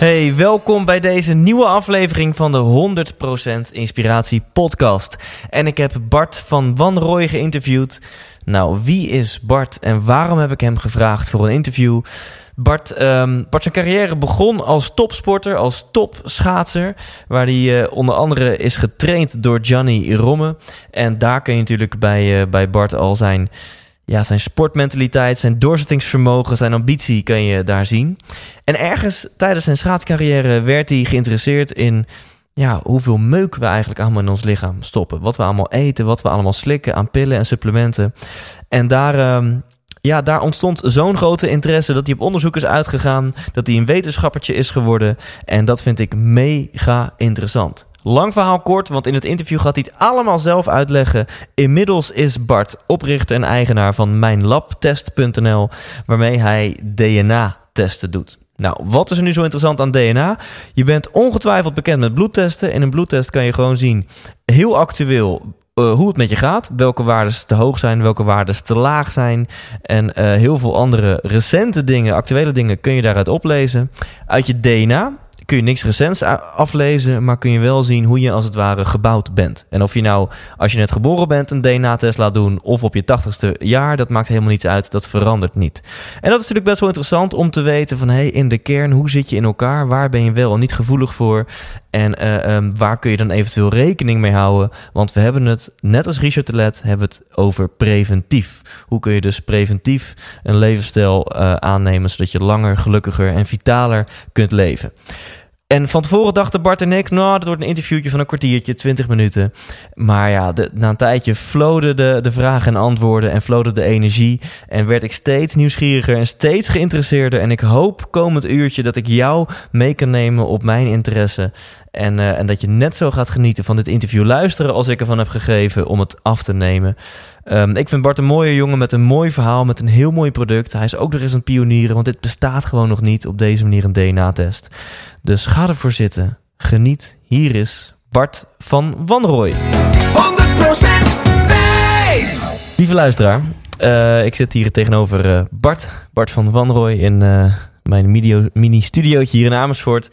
Hey, welkom bij deze nieuwe aflevering van de 100% Inspiratie Podcast. En ik heb Bart van Wanrooy geïnterviewd. Nou, wie is Bart en waarom heb ik hem gevraagd voor een interview? Bart, ehm, Bart zijn carrière begon als topsporter, als topschaatser. Waar hij eh, onder andere is getraind door Gianni Romme. En daar kun je natuurlijk bij, eh, bij Bart al zijn, ja, zijn sportmentaliteit, zijn doorzettingsvermogen, zijn ambitie kan je daar zien. En ergens tijdens zijn schaatscarrière werd hij geïnteresseerd in ja, hoeveel meuk we eigenlijk allemaal in ons lichaam stoppen. Wat we allemaal eten, wat we allemaal slikken aan pillen en supplementen. En daar, ehm, ja, daar ontstond zo'n grote interesse dat hij op onderzoek is uitgegaan. Dat hij een wetenschappertje is geworden. En dat vind ik mega interessant. Lang verhaal kort, want in het interview gaat hij het allemaal zelf uitleggen. Inmiddels is Bart oprichter en eigenaar van mijnlabtest.nl, waarmee hij DNA-testen doet. Nou, wat is er nu zo interessant aan DNA? Je bent ongetwijfeld bekend met bloedtesten. In een bloedtest kan je gewoon zien, heel actueel, uh, hoe het met je gaat. Welke waarden te hoog zijn, welke waarden te laag zijn. En uh, heel veel andere recente dingen, actuele dingen kun je daaruit oplezen. Uit je DNA kun je niks recents aflezen, maar kun je wel zien hoe je als het ware gebouwd bent. En of je nou, als je net geboren bent, een DNA-test laat doen of op je tachtigste jaar, dat maakt helemaal niets uit. Dat verandert niet. En dat is natuurlijk best wel interessant om te weten van, hé, hey, in de kern, hoe zit je in elkaar? Waar ben je wel en niet gevoelig voor? En uh, um, waar kun je dan eventueel rekening mee houden? Want we hebben het, net als Richard de Let, hebben het over preventief. Hoe kun je dus preventief een levensstijl uh, aannemen, zodat je langer, gelukkiger en vitaler kunt leven? En van tevoren dachten Bart en ik, nou, dat wordt een interviewtje van een kwartiertje, 20 minuten. Maar ja, na een tijdje flowden de, de vragen en antwoorden en flowde de energie. En werd ik steeds nieuwsgieriger en steeds geïnteresseerder. En ik hoop komend uurtje dat ik jou mee kan nemen op mijn interesse. En, uh, en dat je net zo gaat genieten van dit interview luisteren als ik ervan heb gegeven om het af te nemen. Um, ik vind Bart een mooie jongen met een mooi verhaal, met een heel mooi product. Hij is ook nog eens een pionier, want dit bestaat gewoon nog niet op deze manier een DNA-test. Dus ga ervoor zitten. Geniet. Hier is Bart van Wanrooy. 100% Thijs. Lieve luisteraar, uh, ik zit hier tegenover uh, Bart, Bart van Wanrooy in uh, mijn mini-studiootje hier in Amersfoort.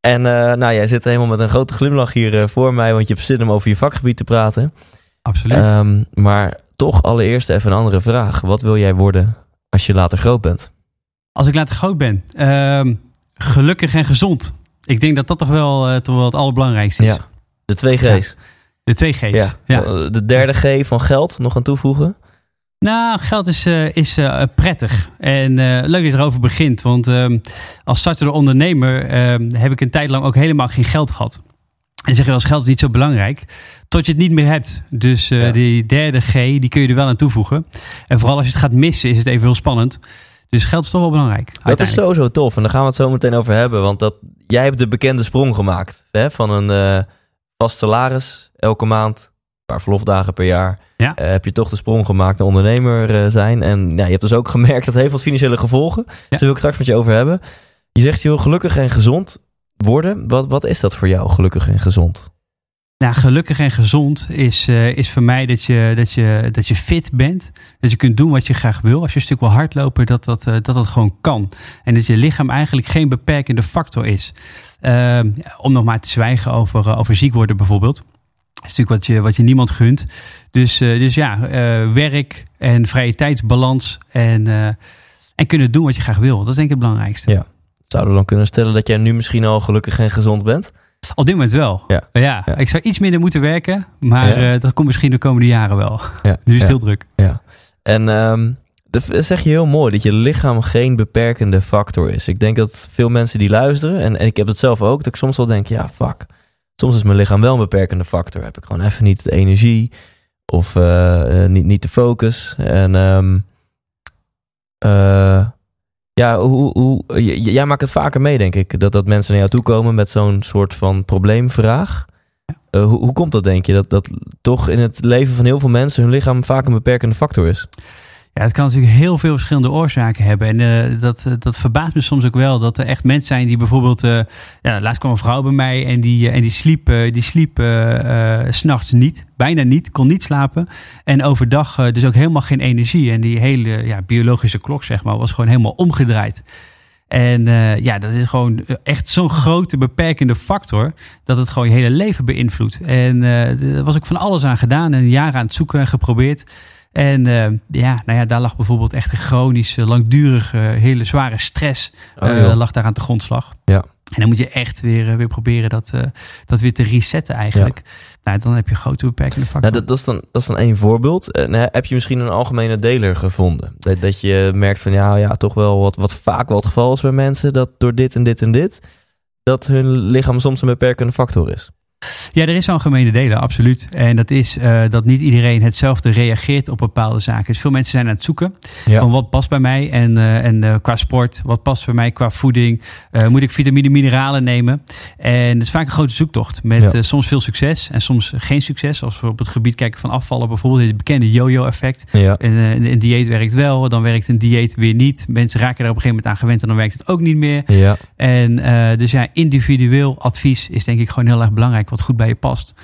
En nou, jij zit helemaal met een grote glimlach hier voor mij, want je hebt zin om over je vakgebied te praten. Absoluut. Um, maar toch allereerst even een andere vraag. Wat wil jij worden als je later groot bent? Als ik later groot ben? Uh, gelukkig en gezond. Ik denk dat dat toch wel, uh, toch wel het allerbelangrijkste is. Ja, de twee G's. Ja. De twee G's. Ja. ja. De derde G van geld nog aan toevoegen? Nou, geld is, uh, is uh, prettig. En uh, leuk dat je erover begint. Want ehm, als startende ondernemer ehm, heb ik een tijd lang ook helemaal geen geld gehad. En zeg je wel, geld is niet zo belangrijk. Tot je het niet meer hebt. Dus ja. die derde G, die kun je er wel aan toevoegen. En vooral als je het gaat missen, is het even heel spannend. Dus geld is toch wel belangrijk. Dat is sowieso tof. En daar gaan we het zo meteen over hebben. Want dat, jij hebt de bekende sprong gemaakt. Hè? Van een vast salaris elke maand. Paar verlofdagen per jaar. Ja. Uh, heb je toch de sprong gemaakt naar ondernemer uh, zijn. En ja, je hebt dus ook gemerkt dat het heeft wat financiële gevolgen. Ja. Daar wil ik straks met je over hebben. Je zegt je wil gelukkig en gezond worden. Wat, wat is dat voor jou, gelukkig en gezond? Nou, gelukkig en gezond is, uh, is voor mij dat je, dat, je, dat je fit bent. Dat je kunt doen wat je graag wil. Als je een stuk wil hardlopen, dat dat, dat dat gewoon kan. En dat je lichaam eigenlijk geen beperkende factor is. Uh, om nog maar te zwijgen over, over ziek worden bijvoorbeeld. Dat is natuurlijk wat je, wat je niemand gunt. Dus, dus ja, werk en vrije tijdsbalans en, en kunnen doen wat je graag wil. Dat is denk ik het belangrijkste. Ja. Zouden we dan kunnen stellen dat jij nu misschien al gelukkig en gezond bent? Op dit moment wel. Ja. ja. Ik zou iets minder moeten werken, maar ja. uh, dat komt misschien de komende jaren wel. Ja. Nu is het heel druk. Ja. En um, dat zeg je heel mooi, dat je lichaam geen beperkende factor is. Ik denk dat veel mensen die luisteren, en, en ik heb het zelf ook, dat ik soms wel denk, ja, fuck. Soms is mijn lichaam wel een beperkende factor. Heb ik gewoon even niet de energie of uh, uh, niet, niet de focus. En um, ja, hoe, hoe, jij maakt het vaker mee, denk ik. Dat, dat mensen naar jou toe komen met zo'n soort van probleemvraag. Uh, hoe, hoe komt dat, denk je? Dat, dat toch in het leven van heel veel mensen hun lichaam vaak een beperkende factor is? Ja, het kan natuurlijk heel veel verschillende oorzaken hebben. En uh, dat, dat verbaast me soms ook wel. Dat er echt mensen zijn die bijvoorbeeld... Uh, ja, laatst kwam een vrouw bij mij en die, en die sliep, die sliep s'nachts niet. Bijna niet, kon niet slapen. En overdag dus ook helemaal geen energie. En die hele ja, biologische klok, zeg maar, was gewoon helemaal omgedraaid. En ja, dat is gewoon echt zo'n grote beperkende factor dat het gewoon je hele leven beïnvloedt. En uh, was ook van alles aan gedaan en jaren aan het zoeken en geprobeerd. En uh, ja, nou ja, daar lag bijvoorbeeld echt een chronische, langdurige, hele zware stress oh, lag daar aan de grondslag. Ja. En dan moet je echt weer, weer proberen dat, dat weer te resetten eigenlijk. Ja. Nou, dan heb je grote beperkende factoren. Nou, dat, dat, is dan, dat is dan één voorbeeld. En heb je misschien een algemene deler gevonden? Dat, dat je merkt van ja, ja, toch wel wat, wat vaak wel het geval is bij mensen. Dat door dit en dit en dit, dat hun lichaam soms een beperkende factor is. Ja, er is algemene delen, absoluut. En dat is uh, dat niet iedereen hetzelfde reageert op bepaalde zaken. Dus veel mensen zijn aan het zoeken ja. van wat past bij mij. En, uh, en uh, qua sport, wat past bij mij qua voeding. moet ik vitamine, mineralen nemen? En dat is vaak een grote zoektocht. Met ja. soms veel succes en soms geen succes. Als we op het gebied kijken van afvallen bijvoorbeeld. Het bekende yo-yo effect. Ja. En, een dieet werkt wel, dan werkt een dieet weer niet. Mensen raken er op een gegeven moment aan gewend en dan werkt het ook niet meer. Ja. En dus ja, individueel advies is denk ik gewoon heel erg belangrijk wat goed bij je past.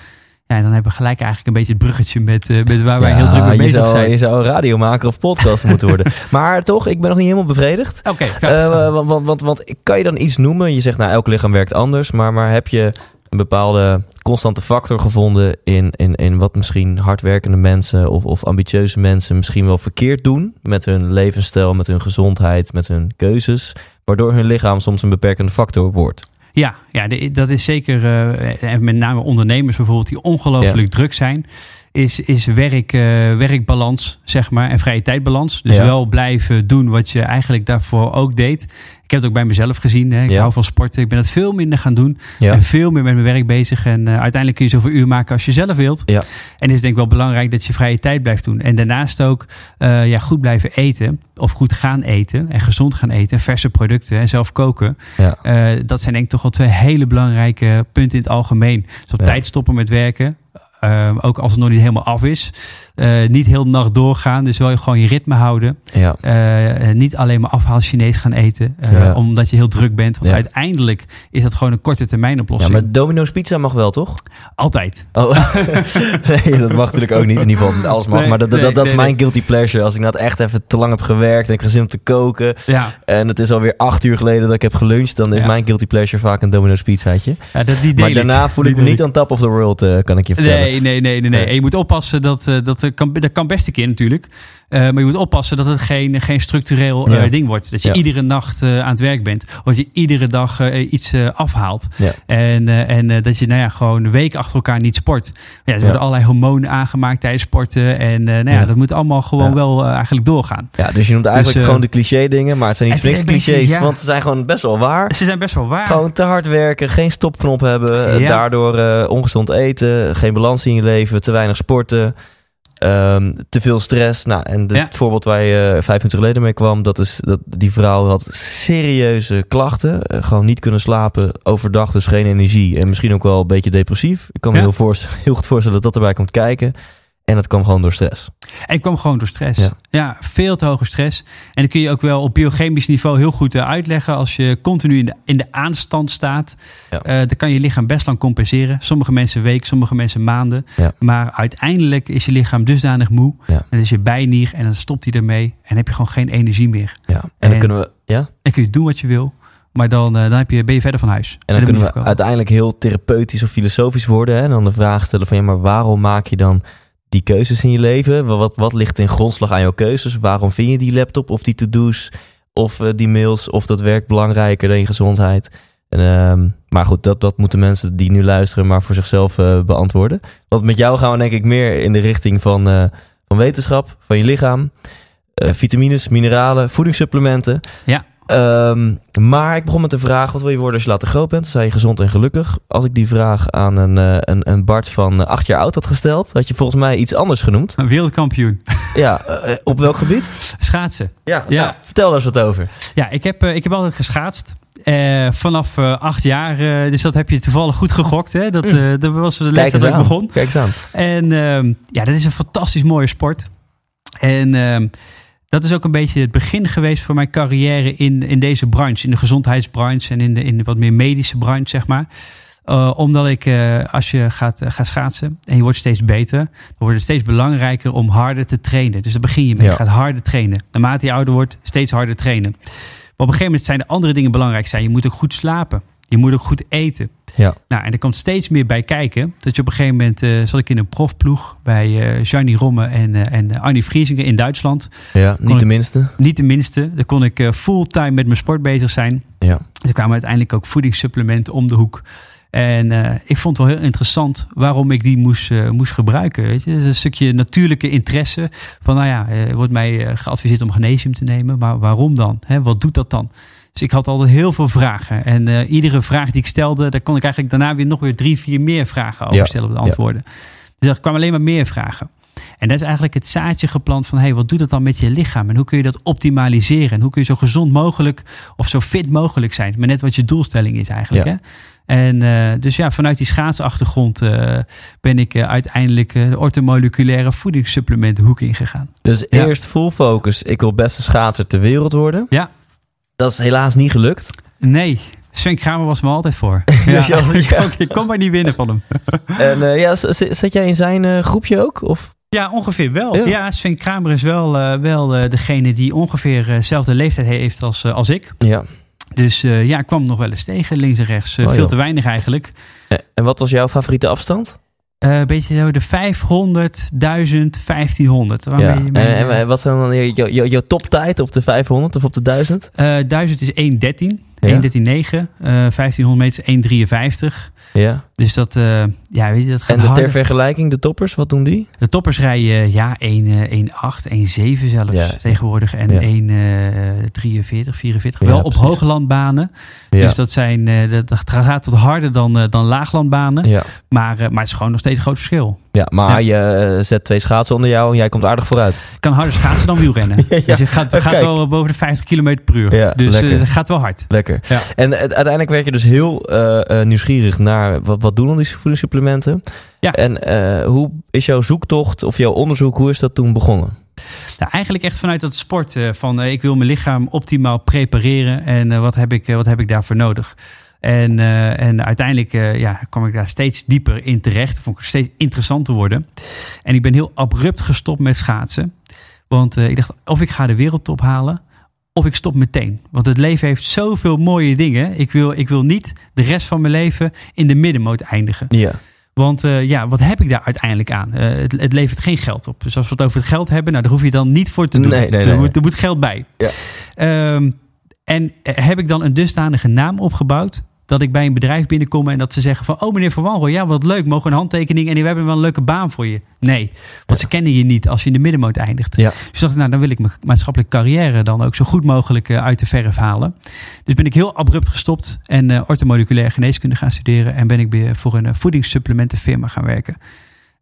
Ja, dan hebben we gelijk eigenlijk een beetje het bruggetje met, uh, met waar wij ja, heel druk mee bezig zou, zijn. Je zou een radiomaker of podcast moeten worden. Maar toch, ik ben nog niet helemaal bevredigd. Oké, okay, uh, want, want, want, want kan je dan iets noemen? Je zegt, nou, elk lichaam werkt anders. Maar, maar heb je een bepaalde constante factor gevonden in, in, in wat misschien hardwerkende mensen of, of ambitieuze mensen misschien wel verkeerd doen met hun levensstijl, met hun gezondheid, met hun keuzes, waardoor hun lichaam soms een beperkende factor wordt? Ja, ja dat is zeker, uh, en met name ondernemers bijvoorbeeld, die ongelooflijk druk zijn. Is, is werk, uh, werkbalans, zeg maar, en vrije tijdbalans. Dus ja. wel blijven doen wat je eigenlijk daarvoor ook deed. Ik heb het ook bij mezelf gezien. Hè. Ik ja. hou van sporten. Ik ben het veel minder gaan doen. En veel meer met mijn werk bezig. En uh, uiteindelijk kun je zoveel uur maken als je zelf wilt. Ja. En is denk ik wel belangrijk dat je vrije tijd blijft doen. En daarnaast ook uh, ja, goed blijven eten. Of goed gaan eten. En gezond gaan eten. Verse producten. En zelf koken. Dat zijn denk ik toch wel twee hele belangrijke punten in het algemeen. Dus op tijd stoppen met werken. Uh, ook als het nog niet helemaal af is. Uh, niet heel de nacht doorgaan. Dus wel gewoon je ritme houden. Ja. Uh, niet alleen maar afhaal Chinees gaan eten. Ja. Omdat je heel druk bent. Want ja. uiteindelijk is dat gewoon een korte termijn oplossing. Ja, maar Domino's Pizza mag wel, toch? Altijd. Oh. nee, dat mag natuurlijk ook niet. In ieder geval, alles mag. Nee, maar dat, dat, dat, dat nee, is mijn guilty pleasure. Als ik nou echt even te lang heb gewerkt. En ik gezin om te koken. En het is alweer acht uur geleden dat ik heb geluncht. Dan is mijn guilty pleasure vaak een Domino's pizzaatje. Ja, dat, die maar daarna voel ik me niet aan top of the world, kan ik je vertellen. Nee, nee, nee. nee, nee. En je moet oppassen dat... dat kan, dat kan best een keer natuurlijk. Uh, maar je moet oppassen dat het geen, geen structureel uh, ja. ding wordt. Dat je ja. iedere nacht uh, aan het werk bent. Of dat je iedere dag iets afhaalt. Ja. En, en dat je nou ja, gewoon week achter elkaar niet sport. Ja, er worden allerlei hormonen aangemaakt tijdens sporten. En nou ja, dat moet allemaal gewoon wel eigenlijk doorgaan. Ja, dus je noemt eigenlijk dus, gewoon de cliché dingen. Maar het zijn niet niks clichés. Want ze zijn gewoon best wel waar. Ze zijn best wel waar. Gewoon te hard werken. Geen stopknop hebben. Daardoor ongezond eten. Geen balans in je leven. Te weinig sporten. Um, te veel stress. Nou, en de, Ja. het voorbeeld waar je uh, vijf minuten geleden mee kwam, dat is dat die vrouw had serieuze klachten. Uh, gewoon niet kunnen slapen overdag, dus geen energie. En misschien ook wel een beetje depressief. Ik kan me Ja. heel, heel goed voorstellen dat dat erbij komt kijken. En dat kwam gewoon door stress. En kwam gewoon door stress. Ja. Ja. veel te hoge stress. En dat kun je ook wel op biochemisch niveau heel goed eh, uitleggen. Als je continu in de, in de aanstand staat, Ja. eh, dan kan je lichaam best lang compenseren. Sommige mensen week, sommige mensen maanden. Ja. Maar uiteindelijk is je lichaam dusdanig moe. En dan is je bijnier en dan stopt hij ermee. En heb je gewoon geen energie meer. Ja. En dan En- kunnen we, ja? En kun je doen wat je wil. Maar dan, eh, dan heb je, ben je verder van huis. En dan kunnen we uiteindelijk heel therapeutisch of filosofisch worden. Hè? En dan de vraag stellen van ja, maar waarom maak je dan die keuzes in je leven? Wat, wat ligt in grondslag aan jouw keuzes? Waarom vind je die laptop of die to-do's of eh, die mails of dat werk belangrijker dan je gezondheid? En, ehm, maar goed, dat, dat moeten mensen die nu luisteren maar voor zichzelf eh, beantwoorden. Want met jou gaan we denk ik meer in de richting van, eh, van wetenschap, van je lichaam. vitamines, mineralen, voedingssupplementen. Ja. Ehm, maar ik begon met de vraag: wat wil je worden als je later groot bent? Toen zei je gezond en gelukkig. Als ik die vraag aan een, eh, een, een Bart van eh, acht jaar oud had gesteld, had je volgens mij iets anders genoemd. Een wereldkampioen. Ja, eh, op welk gebied? Schaatsen. Ja, Ja. nou, vertel daar eens wat over. Ja, ik heb, ik heb altijd geschaatst. Vanaf acht jaar. dus dat heb je toevallig goed gegokt. Hè? Dat, Mm. dat was de leeftijd dat ik begon. Kijk eens aan. En ehm, ja, dat is een fantastisch mooie sport. En ehm, dat is ook een beetje het begin geweest van mijn carrière in, in deze branche. In de gezondheidsbranche en in de, in de wat meer medische branche, zeg maar. Eh, omdat ik, eh, als je gaat, eh, gaat schaatsen en je wordt steeds beter, dan wordt het steeds belangrijker om harder te trainen. Dus dan begin je mee. Ja. Je gaat harder trainen. Naarmate je ouder wordt, steeds harder trainen. Maar op een gegeven moment zijn er andere dingen belangrijk zijn. Je moet ook goed slapen. Je moet ook goed eten. Ja. Nou, en er komt steeds meer bij kijken. Dat je op een gegeven moment eh, zat ik in een profploeg bij Gianni Romme en, eh, en Arnie Vriesinger in Duitsland. Ja, niet de minste. Niet de minste. Daar kon ik fulltime met mijn sport bezig zijn. Ja. Dus er kwamen uiteindelijk ook voedingssupplementen om de hoek. En ik vond het wel heel interessant waarom ik die moest, moest gebruiken. Weet je? Dat is een stukje natuurlijke interesse. Van nou ja, er wordt mij geadviseerd om magnesium te nemen. Maar waarom dan? Hè, wat doet dat dan? Dus ik had altijd heel veel vragen. En eh, iedere vraag die ik stelde, daar kon ik eigenlijk daarna weer nog weer drie, vier meer vragen over stellen op de antwoorden. Dus er kwamen alleen maar meer vragen. En dat is eigenlijk het zaadje geplant van, hey, wat doet dat dan met je lichaam? En hoe kun je dat optimaliseren? En hoe kun je zo gezond mogelijk of zo fit mogelijk zijn? Maar net wat je doelstelling is eigenlijk. Ja. Hè? En eh, dus ja, vanuit die schaatsachtergrond eh, ben ik uiteindelijk de ortomoleculaire voedingssupplementenhoek ingegaan. Dus Ja. eerst full focus. Ik wil beste schaatser ter wereld worden. Ja. Dat is helaas niet gelukt. Nee, Sven Kramer was me altijd voor. Ja, ik, kon, ik kon maar niet winnen van hem. En eh, ja, zat jij in zijn eh, groepje ook? Of? Ja, ongeveer wel. Ja. Ja, Sven Kramer is wel, eh, wel degene die ongeveer dezelfde leeftijd heeft als, als ik. Ja. Dus ja, ik kwam nog wel eens tegen, links en rechts. Oh, veel joh. te weinig eigenlijk. En wat was jouw favoriete afstand? Eh, Een beetje zo de 500, 1000, 1500. Waarmee Ja. je mee, En, eh, en wat zijn dan je- je- jouw toptijd op de 500 of op de 1000? eh, 1000 is 113, Ja. 113,9. Eh 1500 meter is 153. Ja. Dus dat, eh, ja, weet je, dat gaat En de, ter vergelijking, de toppers, wat doen die? De toppers rijden ja, 1, eh, 1,8, 1,7 zelfs Ja. tegenwoordig. En Ja. 1,43, 44. Ja, Wel op precies. hooglandbanen. Ja. Dus dat, zijn, eh, dat, dat gaat tot harder dan, eh, dan laaglandbanen. ja. Maar, eh, maar het is gewoon nog steeds een groot verschil. Ja, maar Ja. je eh, zet twee schaatsen onder jou en jij komt aardig vooruit. Ik kan harder schaatsen dan wielrennen. Ja, ja. Dus je gaat, gaat wel boven de 50 km per uur. Ja, dus eh, het gaat wel hard. Lekker. Ja. En uiteindelijk werd je dus heel eh, nieuwsgierig naar wat, wat doen al die voedingssupplementen. Ja. En hoe is jouw zoektocht of jouw onderzoek, hoe is dat toen begonnen? Nou, eigenlijk echt vanuit dat sport. van ik wil mijn lichaam optimaal prepareren. En wat, heb ik, wat heb ik daarvoor nodig? En, eh, en uiteindelijk eh, ja, kwam ik daar steeds dieper in terecht. Vond ik steeds interessanter worden. En ik ben heel abrupt gestopt met schaatsen. Want eh, ik dacht, of ik ga de wereldtop halen, of ik stop meteen. Want het leven heeft zoveel mooie dingen. Ik wil, ik wil niet de rest van mijn leven in de middenmoot eindigen. Ja. Want ja, wat heb ik daar uiteindelijk aan? Het, het levert geen geld op. Dus als we het over het geld hebben, nou, daar hoef je dan niet voor te doen. Nee, nee, er. Moet, er moet geld bij. Ja. Ehm, en heb ik dan een dusdanige naam opgebouwd dat ik bij een bedrijf binnenkom en dat ze zeggen van... oh meneer Van Wanrooy, ja wat leuk, mogen we een handtekening... en we hebben wel een leuke baan voor je. Nee, want ze kennen je niet als je in de middenmoot eindigt. Ja. Dus dacht ik, nou dan wil ik mijn maatschappelijke carrière... dan ook zo goed mogelijk eh, uit de verf halen. Dus ben ik heel abrupt gestopt en eh ortomoleculaire geneeskunde gaan studeren... en ben ik weer voor een eh, voedingssupplementenfirma gaan werken.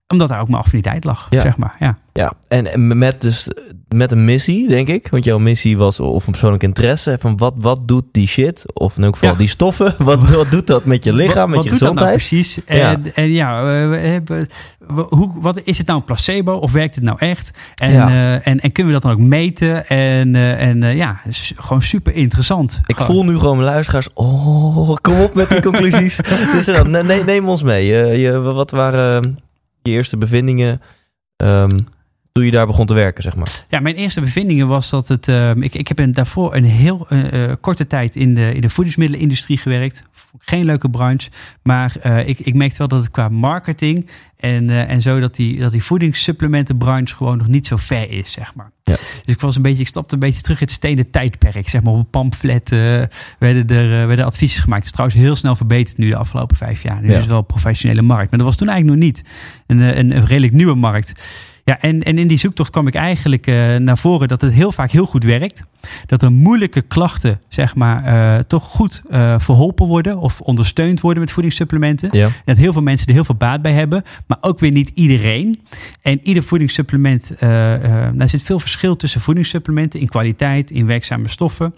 Omdat daar ook mijn affiniteit lag, Ja. zeg maar. Ja. Ja, en met dus met een missie, denk ik. Want jouw missie was of een persoonlijk interesse. Van wat, wat doet die shit? Of in elk geval Ja. die stoffen. Wat, wat doet dat met je lichaam, met wat je doet dat nou gezondheid? precies? Ja. En, en ja, eh, we hebben- we- hoe, wat, is het nou een placebo of werkt het nou echt? En, Ja. eh, en, en kunnen we dat dan ook meten? En, eh, en eh, ja, gewoon super interessant. Ik Gewoon- voel nu gewoon mijn luisteraars. Oh, kom op met die conclusies. dus dan, ne- ne- neem ons mee. Je, wat waren je eerste bevindingen ehm, toen je daar begon te werken, zeg maar? Ja, mijn eerste bevindingen was dat het. eh, ik, ik heb een, daarvoor een heel eh, eh, korte tijd in de, in de voedingsmiddelenindustrie gewerkt. Geen leuke branche. Maar ik, ik merkte wel dat het qua marketing en, en zo dat die, dat die voedingssupplementenbranche gewoon nog niet zo ver is, zeg maar. Ja. Dus ik was een beetje, ik stapte een beetje terug in het stenen tijdperk. Zeg maar op een pamflet eh, werden er werden adviesjes gemaakt. Het is trouwens heel snel verbeterd nu de afgelopen vijf jaar. Nu Ja. is het wel een professionele markt. Maar dat was toen eigenlijk nog niet. Een, een, een redelijk nieuwe markt. Ja, en, en in die zoektocht kwam ik eigenlijk eh, naar voren dat het heel vaak heel goed werkt. Dat er moeilijke klachten, zeg maar, eh, toch goed eh, verholpen worden of ondersteund worden met voedingssupplementen. Ja. En dat heel veel mensen er heel veel baat bij hebben, maar ook weer niet iedereen. En ieder voedingssupplement, daar zit veel verschil tussen voedingssupplementen in kwaliteit, in werkzame stoffen.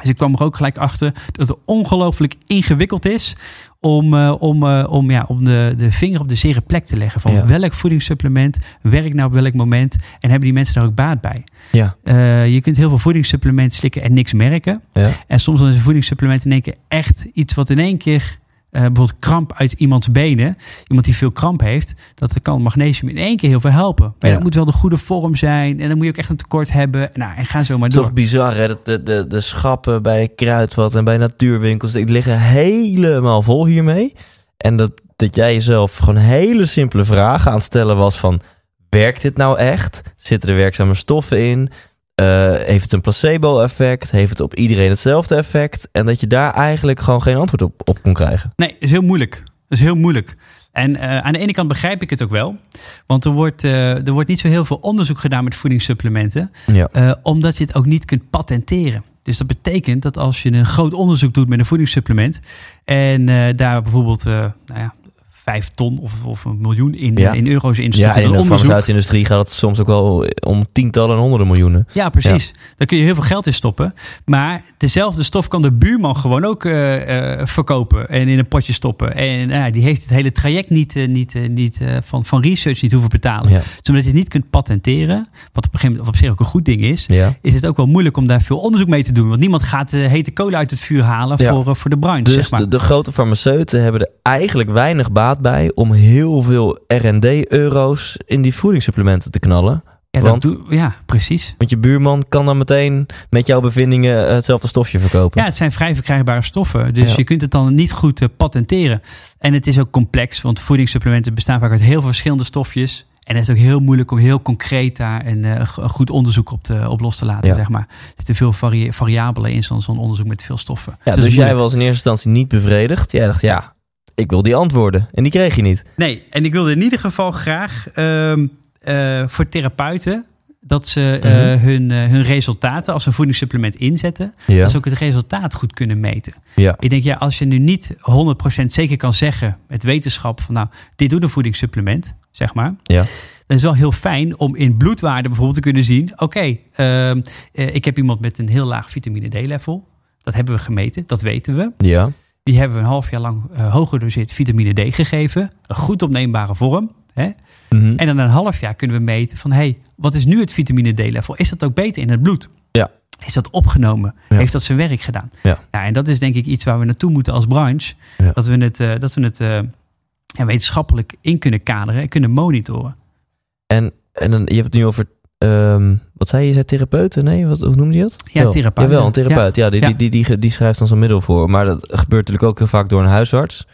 Dus ik kwam er ook gelijk achter dat het ongelooflijk ingewikkeld is om, eh, om, eh, om, ja, om de, de vinger op de zere plek te leggen. Van Ja. welk voedingssupplement werkt nou op welk moment en hebben die mensen daar ook baat bij. Ja. Eh, je kunt heel veel voedingssupplementen slikken en niks merken. ja. En soms dan is een voedingssupplement in één keer echt iets wat in één keer... eh, bijvoorbeeld kramp uit iemands benen. Iemand die veel kramp heeft. Dat kan magnesium in één keer heel veel helpen. Maar Ja. dat moet wel de goede vorm zijn. En dan moet je ook echt een tekort hebben. Nou, en ga zo maar door. toch bizar, hè? Dat de, de, de schappen bij Kruidvat en bij natuurwinkels... die liggen helemaal vol hiermee. En dat, dat jij jezelf gewoon hele simpele vragen aan het stellen was van... werkt dit nou echt? Zitten er werkzame stoffen in? Eh, heeft het een placebo-effect? Heeft het op iedereen hetzelfde effect? En dat je daar eigenlijk gewoon geen antwoord op, op kon krijgen. Nee, dat is heel moeilijk. Dat is heel moeilijk. En eh, aan de ene kant begrijp ik het ook wel. Want er wordt, eh, er wordt niet zo heel veel onderzoek gedaan met voedingssupplementen. Ja. omdat je het ook niet kunt patenteren. Dus dat betekent dat als je een groot onderzoek doet met een voedingssupplement. En daar bijvoorbeeld nou ja, vijf ton of, of een miljoen in, Ja. in euro's in. Ja, de farmaceutische industrie gaat het soms ook wel om tientallen en honderden miljoenen. Ja, precies. Daar kun je heel veel geld in stoppen. Maar dezelfde stof kan de buurman gewoon ook eh, eh, verkopen en in een potje stoppen. En eh, die heeft het hele traject niet, eh, niet, niet van, van research niet hoeven betalen. Ja. Dus omdat je het niet kunt patenteren, wat op een gegeven moment op zich ook een goed ding is, is het ook wel moeilijk om daar veel onderzoek mee te doen. Want niemand gaat hete kolen uit het vuur halen voor, voor de branche. Dus zeg maar. de, de grote farmaceuten hebben er eigenlijk weinig baat bij om heel veel R&D-euro's in die voedingssupplementen te knallen. ja, dat want- doe- ja, precies. Want je buurman kan dan meteen met jouw bevindingen hetzelfde stofje verkopen. Ja, het zijn vrij verkrijgbare stoffen. Dus Ja. je kunt het dan niet goed eh, patenteren. En het is ook complex, want voedingssupplementen bestaan vaak uit heel veel verschillende stofjes. En het is ook heel moeilijk om heel concreet daar een, eh, goed onderzoek op, te, op los te laten. Ja. Zeg maar. Er zitten veel vari- variabelen in zo'n onderzoek met veel stoffen. Ja, dus is jij was in eerste instantie niet bevredigd. Jij dacht, ja, ik wil die antwoorden. En die kreeg je niet. Nee, en ik wilde in ieder geval graag ehm, eh, voor therapeuten dat ze eh, Mhm. hun, eh, hun resultaten als een voedingssupplement inzetten, Ja. dat ze ook het resultaat goed kunnen meten. ja. Ik denk, ja, als je nu niet 100% zeker kan zeggen met wetenschap van nou, dit doet een voedingssupplement, zeg maar. Ja. Dan is het wel heel fijn om in bloedwaarde bijvoorbeeld te kunnen zien, oké, ehm, eh, ik heb iemand met een heel laag vitamine D-level. Dat hebben we gemeten, dat weten we. Ja. Die hebben we een half jaar lang hoog gedoseerd vitamine D gegeven. Een goed opneembare vorm. Hè? Mhm. En dan een half jaar kunnen we meten van... hey, wat is nu het vitamine D-level? Is dat ook beter in het bloed? Ja. Is dat opgenomen? Ja. Heeft dat zijn werk gedaan? Ja. en dat is denk ik iets waar we naartoe moeten als branche. Ja. Dat we het, eh, dat we het eh, wetenschappelijk in kunnen kaderen en kunnen monitoren. En, en dan, je hebt het nu over, ehm, wat zei je, je zei therapeuten? Nee, wat, hoe noemde je dat? Ja, therapeut, Jawel, ja. een therapeut. Ja, die, Ja. Die, die, die, die schrijft dan zo'n middel voor. Maar dat gebeurt natuurlijk ook heel vaak door een huisarts.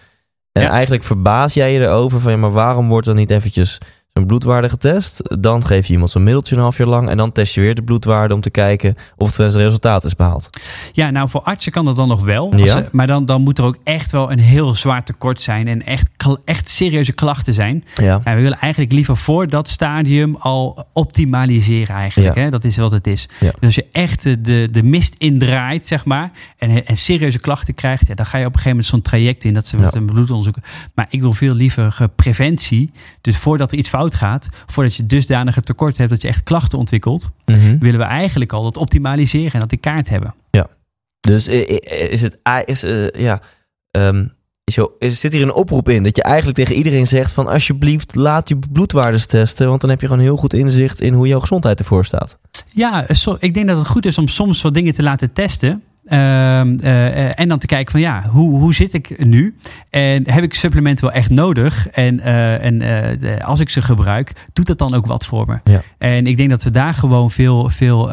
En Ja. eigenlijk verbaas jij je erover van, ja, maar waarom wordt dan niet eventjes zo'n bloedwaarde getest? Dan geef je iemand zo'n middeltje een half jaar lang en dan test je weer de bloedwaarde om te kijken of het resultaat is behaald. Ja, nou voor artsen kan dat dan nog wel. Als Ja. ze- maar dan, dan moet er ook echt wel een heel zwaar tekort zijn. En echt, echt serieuze klachten zijn. Ja. Ja, we willen eigenlijk liever voor dat stadium al optimaliseren eigenlijk. Ja. Hè? Dat is wat het is. Ja. Dus als je echt de, de, mist indraait, zeg maar, en, en serieuze klachten krijgt, ja, dan ga je op een gegeven moment zo'n traject in dat ze met een bloedonderzoek. Maar ik wil veel liever preventie. Dus voordat er iets fout fout gaat, voordat je dusdanige tekort hebt dat je echt klachten ontwikkelt, Mhm. willen we eigenlijk al dat optimaliseren en dat die kaart hebben. Dus i- i- is het, is, eh, ja, ehm, is zit hier een oproep in dat je eigenlijk tegen iedereen zegt van alsjeblieft laat je bloedwaardes testen, want dan heb je gewoon heel goed inzicht in hoe jouw gezondheid ervoor staat. Ja, so- ik denk dat het goed is om soms wat dingen te laten testen. Ehm, eh, en dan te kijken van ja, hoe, hoe zit ik nu? En heb ik supplementen wel echt nodig? En, eh, en eh, de- als ik ze gebruik, doet dat dan ook wat voor me? Ja. En ik denk dat we daar gewoon veel, veel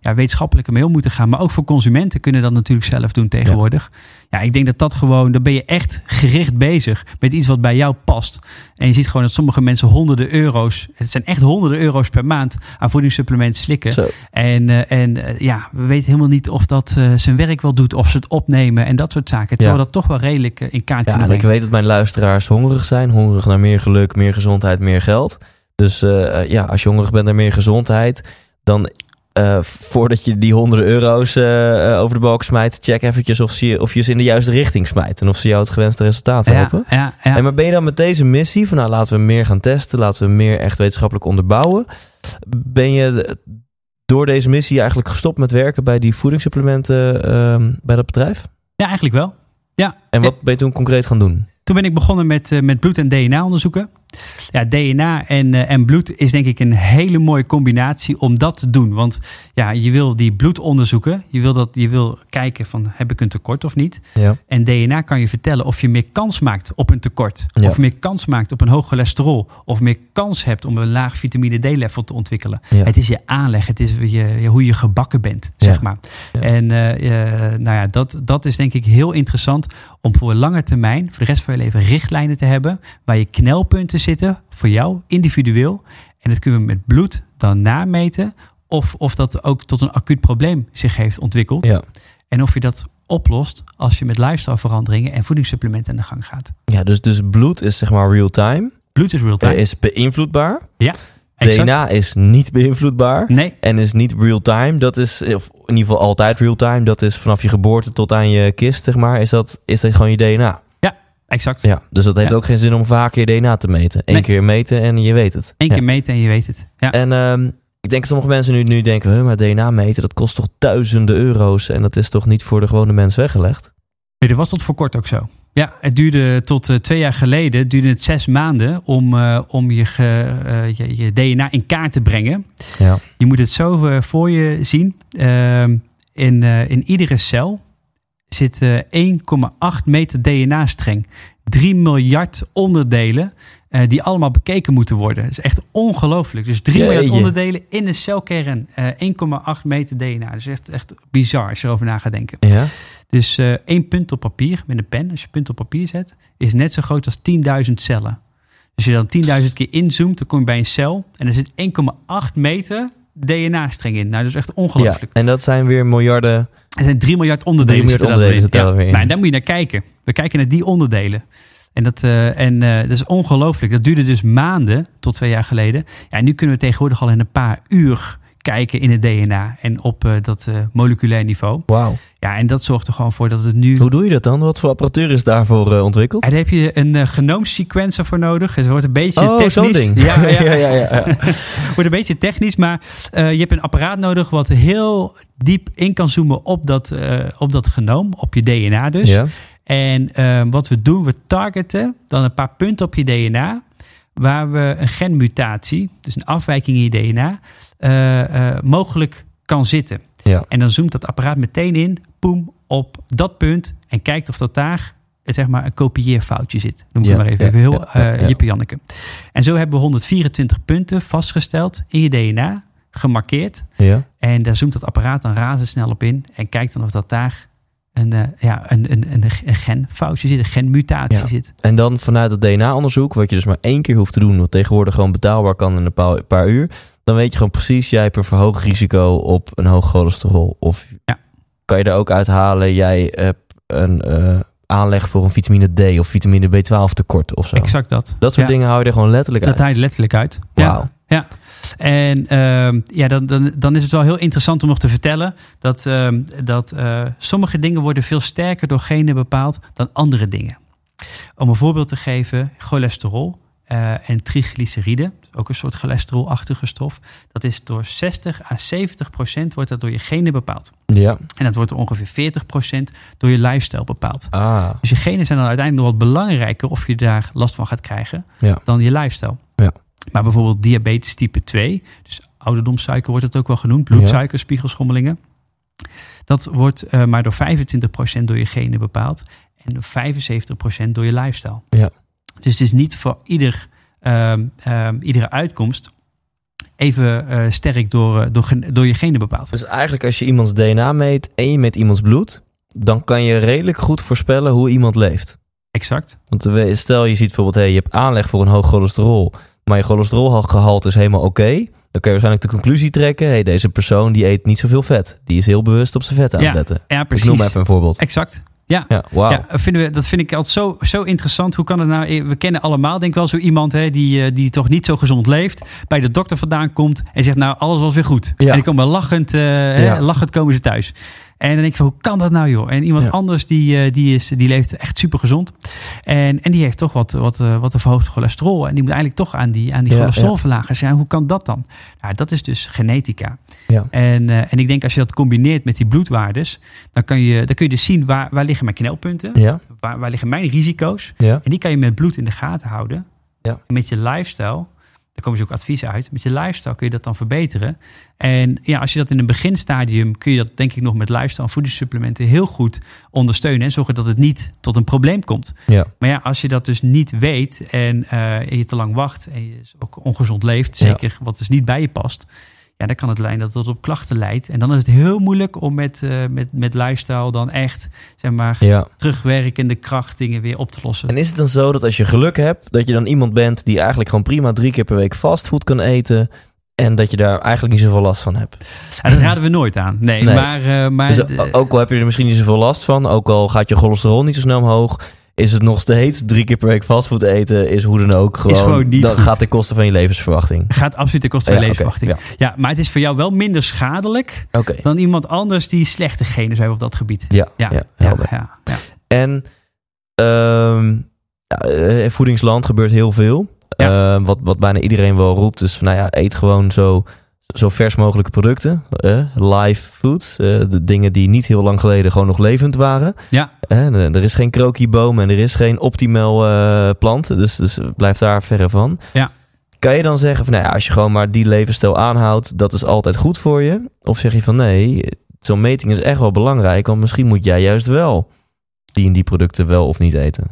ja, wetenschappelijker mee om moeten gaan. Maar ook voor consumenten kunnen dat natuurlijk zelf doen tegenwoordig. Ja. Ik denk dat dat gewoon, dan ben je echt gericht bezig met iets wat bij jou past. En je ziet gewoon dat sommige mensen honderden euro's, het zijn echt honderden euro's per maand aan voedingssupplementen slikken. Zo. En, eh, en eh, ja, we weten helemaal niet of dat eh, zijn werk wel doet, of ze het opnemen en dat soort zaken. Terwijl Ja. dat toch wel redelijk in kaart Ja, kunnen en ik weet dat mijn luisteraars hongerig zijn, hongerig naar meer geluk, meer gezondheid, meer geld. Dus ja, als je hongerig bent naar meer gezondheid, dan eh, voordat je die honderden euro's eh, eh, over de balk smijt, check eventjes of, ze, of je ze in de juiste richting smijt en of ze jou het gewenste resultaat ja, helpen. ja, ja. En maar ben je dan met deze missie van nou laten we meer gaan testen, laten we meer echt wetenschappelijk onderbouwen, ben je door deze missie eigenlijk gestopt met werken bij die voedingssupplementen ehm, bij dat bedrijf? ja, eigenlijk wel. En wat ben je toen concreet gaan doen? Toen ben ik begonnen met, met bloed- en DNA-onderzoeken. Ja, DNA en, eh, en bloed is denk ik een hele mooie combinatie om dat te doen. Want ja, je wil die bloed onderzoeken. Je wil, dat, je wil kijken van heb ik een tekort of niet. Ja. En DNA kan je vertellen of je meer kans maakt op een tekort. Ja. Of meer kans maakt op een hoog cholesterol. Of meer kans hebt om een laag vitamine D-level te ontwikkelen. Ja. Het is je aanleg. Het is je, hoe je gebakken bent, zeg maar. En eh, eh, nou ja, dat, dat is denk ik heel interessant om voor lange termijn, voor de rest van je leven, richtlijnen te hebben. Waar je knelpunten zitten voor jou individueel. En dat kunnen we met bloed dan nameten. Of, of dat ook tot een acuut probleem zich heeft ontwikkeld. Ja. En of je dat oplost als je met lifestyleveranderingen en voedingssupplementen aan de gang gaat. Ja, dus, dus bloed is zeg maar real time. Bloed is real time. Er is beïnvloedbaar. Exact. DNA is niet beïnvloedbaar. Nee, En is niet real time. Dat is, of in ieder geval altijd real time. Dat is vanaf je geboorte tot aan je kist, zeg maar. Is dat, is dat gewoon je DNA? Exact. Ja, dus dat heeft Ja. ook geen zin om vaker je DNA te meten. Eén Nee. keer meten en je weet het. Eén Ja. keer meten en je weet het. Ja. En ehm, ik denk dat sommige mensen nu, nu denken... Maar DNA meten, dat kost toch duizenden euro's... en dat is toch niet voor de gewone mens weggelegd? Nee, dat was tot voor kort ook zo. Ja, het duurde tot eh, twee jaar geleden duurde het zes maanden om, eh, om je, ge- eh, je, je DNA in kaart te brengen. Ja. Je moet het zo voor je zien. Ehm, in, in iedere cel zit eh, 1,8 meter DNA-streng. 3 miljard onderdelen eh, die allemaal bekeken moeten worden. Dat is echt ongelooflijk. Dus 3 miljard onderdelen in een celkern. eh 1,8 meter DNA. Dat is echt, echt bizar als je erover na gaat denken. Ja? Dus eh, één punt op papier met een pen, als je punt op papier zet, is net zo groot als 10.000 cellen. Dus als je dan 10.000 keer inzoomt, dan kom je bij een cel en er zit 1,8 meter DNA-streng in. Nou, dat is echt ja. ongelooflijk. En dat zijn weer miljarden... Er zijn 3 miljard onderdelen. 3 miljard onderdelen er in. Maar daar moet je naar kijken. We kijken naar die onderdelen. En, dat, eh, en eh, dat is ongelooflijk. Dat duurde dus maanden, tot twee jaar geleden. Ja, en nu kunnen we tegenwoordig al in een paar uur kijken in het DNA en op eh, dat eh, moleculair niveau. Wauw. Ja, en dat zorgt er gewoon voor dat het nu Hoe doe je dat dan? Wat voor apparatuur is daarvoor eh, ontwikkeld? En daar heb je een genoomsequencer voor nodig. Het wordt een beetje Oh, technisch. ding. Ja, ja, ja, ja, ja. wordt een beetje technisch, maar je hebt een apparaat nodig wat heel diep in kan zoomen op dat, op dat genoom, op je DNA dus. Ja. En wat we doen, we targeten dan een paar punten op je DNA, waar we een genmutatie, dus een afwijking in je DNA, uh, mogelijk kan zitten. Ja. En dan zoomt dat apparaat meteen in, poem, op dat punt en kijkt of dat daar zeg maar een kopieerfoutje zit. Noem ik Ja, maar even, ja, even heel uh. Jippe Janneke. En zo hebben we 124 punten vastgesteld in je DNA, gemarkeerd. Ja. En daar zoomt dat apparaat dan razendsnel op in en kijkt dan of dat daar een, uh, ja, een, een, een, een genfoutje zit, een genmutatie Ja. zit. En dan vanuit het DNA-onderzoek, wat je dus maar één keer hoeft te doen, wat tegenwoordig gewoon betaalbaar kan in een paar, paar uur, dan weet je gewoon precies, jij hebt een verhoogd risico op een hoog cholesterol. Of Ja. kan je er ook uithalen, jij hebt een uh, aanleg voor een vitamine D of vitamine B12 tekort of zo. Exact dat. Dat soort Ja. dingen hou je er gewoon letterlijk Dat uit. haalt letterlijk uit. Wauw. Ja, ja. En uh, ja, dan, dan, dan is het wel heel interessant om nog te vertellen dat, uh, dat uh, sommige dingen worden veel sterker door genen bepaald dan andere dingen. Om een voorbeeld te geven, cholesterol. eh, en triglyceride, ook een soort cholesterolachtige stof. Dat is door 60 à 70 procent wordt dat door je genen bepaald. Ja. En dat wordt door ongeveer 40 procent door je lifestyle bepaald. Ah. Dus je genen zijn dan uiteindelijk nog wat belangrijker of je daar last van gaat krijgen Ja. dan je lifestyle. Maar bijvoorbeeld diabetes type 2, dus ouderdomssuiker wordt het ook wel genoemd, bloedsuiker, spiegelschommelingen. Dat wordt eh, maar door 25% door je genen bepaald en door 75% door je lifestyle. Ja. Dus het is niet voor ieder, ehm, ehm, iedere uitkomst even eh, sterk door, eh, door, door je genen bepaald. Dus eigenlijk als je iemands DNA meet en je meet iemands bloed, dan kan je redelijk goed voorspellen hoe iemand leeft. Exact. Want stel je ziet bijvoorbeeld, hey, je hebt aanleg voor een hoog cholesterol, maar je cholesterolgehalte is helemaal oké. dan kan je waarschijnlijk de conclusie trekken, hey, deze persoon die eet niet zoveel vet. Die is heel bewust op zijn vet aan het Ja, letten. Ja, Ik precies. noem even een voorbeeld. Exact. Ja, Ja. Ja, vinden we, dat vind ik altijd zo, zo interessant. Hoe kan het nou? We kennen allemaal, denk ik wel, zo iemand hè, die, eh, die toch niet zo gezond leeft. Bij de dokter vandaan komt en zegt: Nou, alles was weer goed. Ja. En die komen lachend, eh, hè, lachend komen ze thuis. En dan denk ik van, hoe kan dat nou joh? En iemand Ja. anders die, eh, die, is, die leeft echt super gezond. En, en die heeft toch wat, wat, eh, wat een verhoogd cholesterol. En die moet eigenlijk toch aan die, aan die Ja, cholesterolverlagers. Ja, hoe kan dat dan? Nou, dat is dus genetica. Ja. En, eh, en ik denk als je dat combineert met die bloedwaardes, dan, kan je, dan kun je dus zien waar, waar liggen mijn knelpunten, Ja, waar, waar liggen mijn risico's. ja, En die kan je met bloed in de gaten houden. Met je lifestyle, daar komen ze ook adviezen uit. Met je lifestyle kun je dat dan verbeteren. En ja, als je dat in een beginstadium, kun je dat denk ik nog met lifestyle en voedingssupplementen heel goed ondersteunen. En zorgen dat het niet tot een probleem komt. ja. Maar ja, als je dat dus niet weet en eh, je te lang wacht en je dus ook ongezond leeft, Ja. zeker wat dus niet bij je past, ja, dan kan het leiden dat het op klachten leidt. En dan is het heel moeilijk om met, eh, met, met lifestyle dan echt, zeg maar, ja. terugwerkende kracht dingen weer op te lossen. En is het dan zo dat als je geluk hebt, dat je dan iemand bent die eigenlijk gewoon prima drie keer per week fastfood kan eten en dat je daar eigenlijk niet zoveel last van hebt? Ja, dat raden we nooit aan. Nee, Nee. maar, eh, maar Dus ook al heb je er misschien niet zoveel last van, ook al gaat je cholesterol niet zo snel omhoog, is het nog steeds drie keer per week fastfood eten, is hoe dan ook gewoon, gewoon niet dat goed. gaat ten koste van je levensverwachting. gaat absoluut ten koste van je Ja, levensverwachting. ja. maar het is voor jou wel minder schadelijk dan iemand anders die slechte genen zou hebben op dat gebied. ja, ja, Ja, ja. En ehm, ja, eh, in voedingsland gebeurt heel veel. Eh, wat, wat bijna iedereen wel roept. Dus van, nou ja, eet gewoon zo, zo vers mogelijke producten. eh, live foods. eh, de dingen die niet heel lang geleden gewoon nog levend waren. Ja. Eh, er is geen krokieboom en er is geen optimaal plant. Dus, dus blijf daar verre van. Ja. Kan je dan zeggen van nou ja, als je gewoon maar die levensstijl aanhoudt, dat is altijd goed voor je? Of zeg je van nee, zo'n meting is echt wel belangrijk, want misschien moet jij juist wel die en die producten wel of niet eten.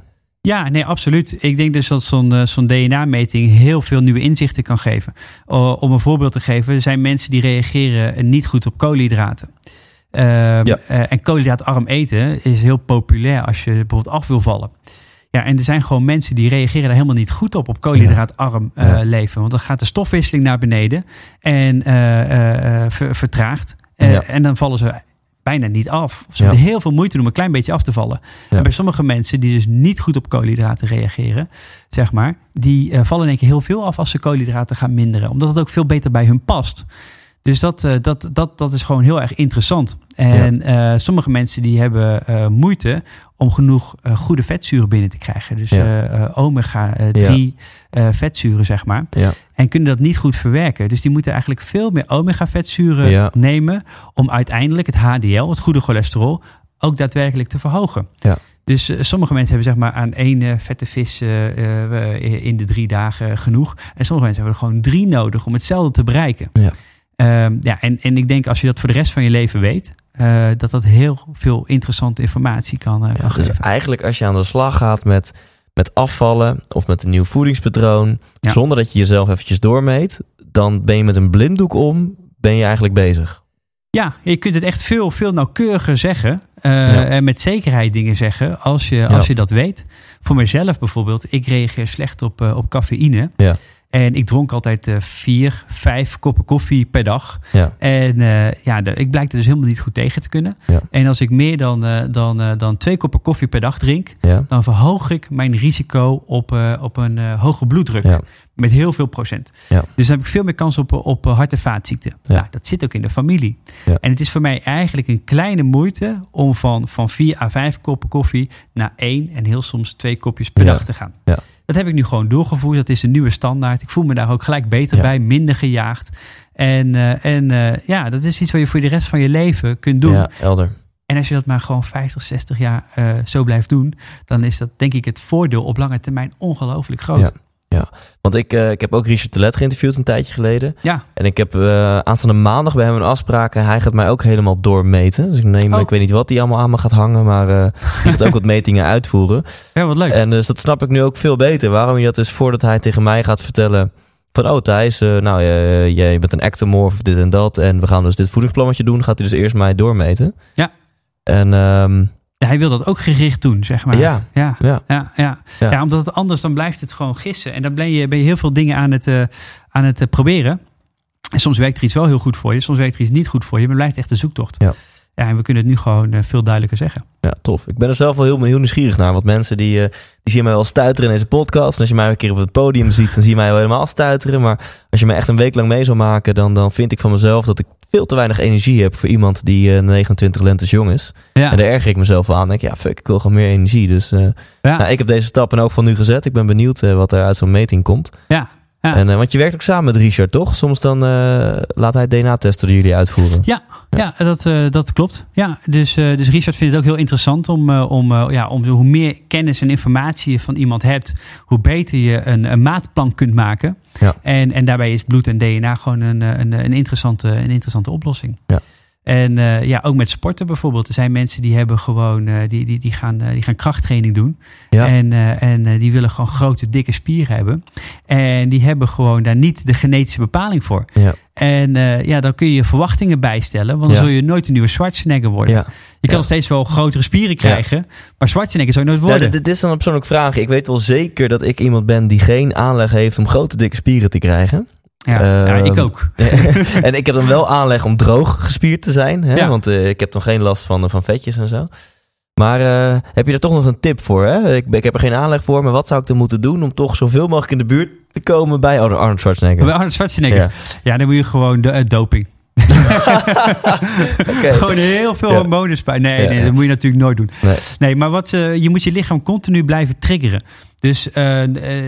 Ja, nee, absoluut. Ik denk dus dat zo'n eh, zo'n DNA-meting heel veel nieuwe inzichten kan geven. Om een voorbeeld te geven, er zijn mensen die reageren niet goed op koolhydraten. Ehm, Ja. eh, en koolhydraatarm eten is heel populair als je bijvoorbeeld af wil vallen. Ja, en er zijn gewoon mensen die reageren daar helemaal niet goed op, op koolhydraatarm eh, Ja. leven. Want dan gaat de stofwisseling naar beneden en ver- vertraagt. Ja. En dan vallen ze bijna niet af. Ze Ja. hebben heel veel moeite om een klein beetje af te vallen. Ja. En bij sommige mensen die dus niet goed op koolhydraten reageren, zeg maar, die eh, vallen in één keer heel veel af als ze koolhydraten gaan minderen. Omdat het ook veel beter bij hun past. Dus dat, eh, dat, dat, dat is gewoon heel erg interessant. En eh, sommige mensen die hebben eh, moeite om genoeg goede vetzuren binnen te krijgen. Dus Ja. eh, eh, omega-3 vetzuren, zeg maar. En kunnen dat niet goed verwerken. Dus die moeten eigenlijk veel meer omega-vetzuren nemen om uiteindelijk het HDL, het goede cholesterol, ook daadwerkelijk te verhogen. Ja. Dus sommige mensen hebben zeg maar aan één vette vis in de drie dagen genoeg. En sommige mensen hebben er gewoon drie nodig om hetzelfde te bereiken. Ja. Ehm, ja, en, en ik denk als je dat voor de rest van je leven weet, eh, dat dat heel veel interessante informatie kan, kan Ja, dus geven. eigenlijk als je aan de slag gaat met, met afvallen of met een nieuw voedingspatroon, Ja. zonder dat je jezelf eventjes doormeet, dan ben je met een blinddoek om, ben je eigenlijk bezig. Ja, je kunt het echt veel, veel nauwkeuriger zeggen. eh, Ja. En met zekerheid dingen zeggen als je, als je dat weet. Voor mezelf bijvoorbeeld, ik reageer slecht op, op cafeïne. Ja. En ik dronk altijd eh, vier, vijf koppen koffie per dag. Ja. En eh, ja, de, ik blijk er dus helemaal niet goed tegen te kunnen. Ja. En als ik meer dan, eh, dan, dan twee koppen koffie per dag drink, Ja. dan verhoog ik mijn risico op, op een hoge bloeddruk. Met heel veel procent. Ja. Dus dan heb ik veel meer kans op, op hart- en vaatziekten. Ja. Nou, dat zit ook in de familie. En het is voor mij eigenlijk een kleine moeite om van, van vier à vijf koppen koffie naar één en heel soms twee kopjes per dag te gaan. Ja. Dat heb ik nu gewoon doorgevoerd. Dat is de nieuwe standaard. Ik voel me daar ook gelijk beter Ja. bij, minder gejaagd. En, eh, en eh, ja, dat is iets wat je voor de rest van je leven kunt doen. Ja, elder. En als je dat maar gewoon 50, 60 jaar eh, zo blijft doen, dan is dat denk ik het voordeel op lange termijn ongelooflijk groot. Ja. Want ik, eh, ik heb ook Richard de Let geïnterviewd een tijdje geleden. Ja. En ik heb eh, aanstaande maandag bij hem een afspraak. En hij gaat mij ook helemaal doormeten. Dus ik neem, Oh. ik weet niet wat hij allemaal aan me gaat hangen. Maar eh die gaat ook wat metingen uitvoeren. Ja, wat leuk. En dus dat snap ik nu ook veel beter. Waarom je dat dus voordat hij tegen mij gaat vertellen... Van, oh Thijs, eh, nou, je, je bent een ectomorf of dit en dat. En we gaan dus dit voedingsplannetje doen. Gaat hij dus eerst mij doormeten. Ja. En ehm, Ja, hij wil dat ook gericht doen, zeg maar. ja, Ja, ja, ja, ja. Omdat het anders dan blijft het gewoon gissen. En dan ben je, ben je heel veel dingen aan het, eh, aan het eh, proberen. En soms werkt er iets wel heel goed voor je, soms werkt er iets niet goed voor je. Maar het blijft echt een zoektocht. Ja. Ja, en we kunnen het nu gewoon eh, veel duidelijker zeggen. ja, tof. Ik ben er zelf wel heel, heel nieuwsgierig naar. Want mensen die, die zien mij wel stuiteren in deze podcast. En als je mij een keer op het podium ziet, dan zie je mij wel helemaal stuiteren. Maar als je mij echt een week lang mee zou maken, dan, dan vind ik van mezelf dat ik veel te weinig energie heb voor iemand die eh, 29 lentes jong is. Ja, En daar erger ik mezelf aan. Denk, ja, fuck, ik wil gewoon meer energie. Dus eh, ja, nou, ik heb deze stap in elk geval nu gezet. Ik ben benieuwd eh, wat er uit zo'n meting komt. ja. Ja. En, eh, want je werkt ook samen met Richard, toch? Soms dan eh, laat hij DNA-testen door jullie uitvoeren. Ja, ja dat, eh, dat klopt. Ja, dus, dus Richard vindt het ook heel interessant om, om, ja, om hoe meer kennis en informatie je van iemand hebt, hoe beter je een, een maatplan kunt maken. Ja. En, en daarbij is bloed en DNA gewoon een, een, een, interessante, een interessante oplossing. Ja. En eh, ja, ook met sporten bijvoorbeeld. Er zijn mensen die hebben gewoon, eh, die, die, die, gaan, eh, die gaan krachttraining doen. Ja. En, en die willen gewoon grote, dikke spieren hebben. En die hebben gewoon daar niet de genetische bepaling voor. Ja. En ja, dan kun je je verwachtingen bijstellen. Want dan Ja. zul je nooit een nieuwe Schwarzenegger worden. Je kan nog steeds wel grotere spieren krijgen. Maar Schwarzenegger zou je nooit worden. dit, dit is dan een persoonlijke vraag. Ik weet wel zeker dat ik iemand ben die geen aanleg heeft om grote dikke spieren te krijgen. Ja, ja, ik Ehm, ook. en ik heb dan wel aanleg om droog gespierd te zijn. Hè? Ja. Want eh, ik heb dan geen last van, van vetjes en zo. Maar eh, heb je er toch nog een tip voor? Hè? Ik, ik heb er geen aanleg voor, maar wat zou ik dan moeten doen om toch zoveel mogelijk in de buurt te komen bij Arnold Schwarzenegger? Bij Arnold Schwarzenegger. Ja. Ja. dan moet je gewoon de, eh, doping. Gewoon heel veel Ja. hormonen spuiten. Nee, Ja, nee, dat moet je natuurlijk nooit doen. Nee. Nee, maar wat, eh, je moet je lichaam continu blijven triggeren. Dus eh,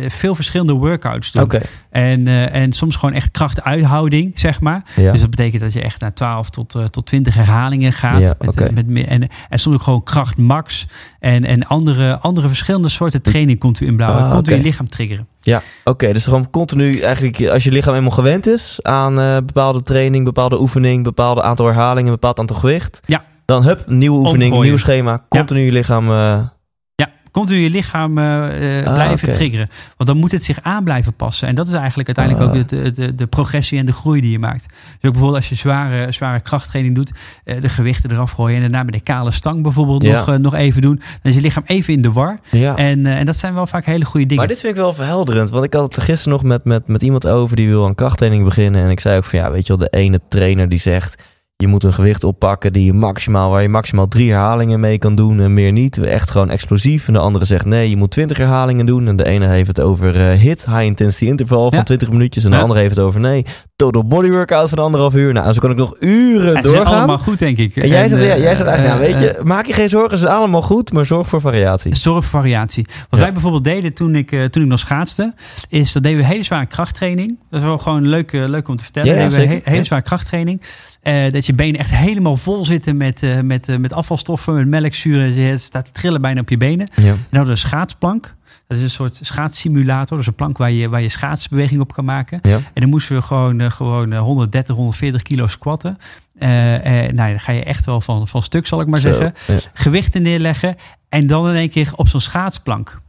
eh, veel verschillende workouts doen. En, eh, en soms gewoon echt krachtuithouding, zeg maar. Ja. Dus dat betekent dat je echt naar 12 tot, eh, tot 20 herhalingen gaat. Ja, met, met, en, en soms ook gewoon kracht max. En, en andere, andere verschillende soorten training continu inbouwen. Ah, continu oké. je lichaam triggeren. Ja, oké. dus gewoon continu eigenlijk, als je lichaam eenmaal gewend is aan bepaalde training, bepaalde oefening, bepaalde aantal herhalingen, bepaald aantal gewicht. Ja. Dan hup, nieuwe oefening, Omgooien. nieuw schema. Continu je lichaam. Continu je lichaam eh, eh, Ah, blijven triggeren. Want dan moet het zich aan blijven passen. En dat is eigenlijk uiteindelijk Ah. ook de, de, de progressie en de groei die je maakt. Dus ook bijvoorbeeld als je zware, zware krachttraining doet, eh, de gewichten eraf gooien en daarna met de kale stang bijvoorbeeld Ja. nog, nog even doen. Dan is je lichaam even in de war. ja. En, en dat zijn wel vaak hele goede dingen. Maar dit vind ik wel verhelderend. Want ik had het er gisteren nog met, met, met iemand over die wil aan krachttraining beginnen. En ik zei ook van ja, weet je wel, de ene trainer die zegt. Je moet een gewicht oppakken die je maximaal, waar je maximaal drie herhalingen mee kan doen en meer niet. Echt gewoon explosief. En de andere zegt nee, je moet 20 herhalingen doen. En de ene heeft het over eh, hit, high intensity interval van Ja. 20 minuutjes. En de Ja. andere heeft het over nee, total body workout van anderhalf uur. Nou, zo kan ik nog uren Ja, doorgaan. allemaal goed, denk ik. En jij zegt, ja, eh, jij zegt eigenlijk, eh, nou, weet je, maak je geen zorgen, het is allemaal goed, maar zorg voor variatie. Zorg voor variatie. Wat wij bijvoorbeeld deden toen ik, eh, toen ik nog schaatste, is dat deden we hele zware krachttraining. Dat is wel gewoon leuk, eh, leuk om te vertellen. Ja, deden we he- hele zware krachttraining. Eh, dat je benen echt helemaal vol zitten met, eh, met, eh, met afvalstoffen, met melkzuur. En je staat te trillen bijna op je benen. Ja. En dan een schaatsplank. Dat is een soort schaatssimulator. Dat is een plank waar je, waar je schaatsbeweging op kan maken. Ja. En dan moesten we gewoon, gewoon eh, 130, 140 kilo squatten. Nou, dan ga je echt wel van, van stuk, zal ik maar Zo, zeggen ja. gewichten neerleggen en dan in één keer op zo'n schaatsplank.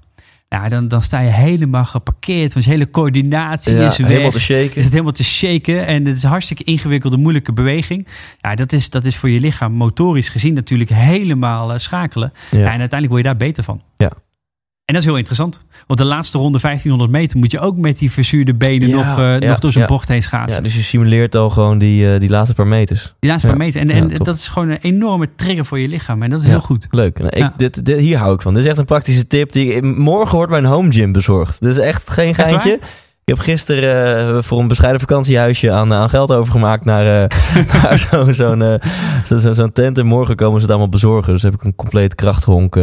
Nou, dan, dan sta je helemaal geparkeerd, want je hele coördinatie Ja, is weg. helemaal te shaken. Is het helemaal te shaken en het is een hartstikke ingewikkelde, moeilijke beweging. Ja, dat is, dat is voor je lichaam motorisch gezien natuurlijk helemaal eh, schakelen. Ja. Ja. en uiteindelijk word je daar beter van. Ja. En dat is heel interessant. Want de laatste ronde 1500 meter moet je ook met die verzuurde benen Ja, nog, eh, ja, nog door zo'n ja. bocht heen schaatsen. Ja, dus je simuleert al gewoon die, eh, die laatste paar meters. die laatste ja. paar meter. En, en dat is gewoon een enorme trigger voor je lichaam. En dat is heel goed. Leuk. Nou, ik, dit, dit, hier hou ik van. Dit is echt een praktische tip. Die, morgen wordt mijn home gym bezorgd. Dit is echt geen Echt geintje. Ik heb gisteren eh, voor een bescheiden vakantiehuisje aan, aan geld overgemaakt naar, naar zo'n zo'n zo, zo, zo'n tent. En morgen komen ze het allemaal bezorgen. Dus heb ik een compleet krachthonk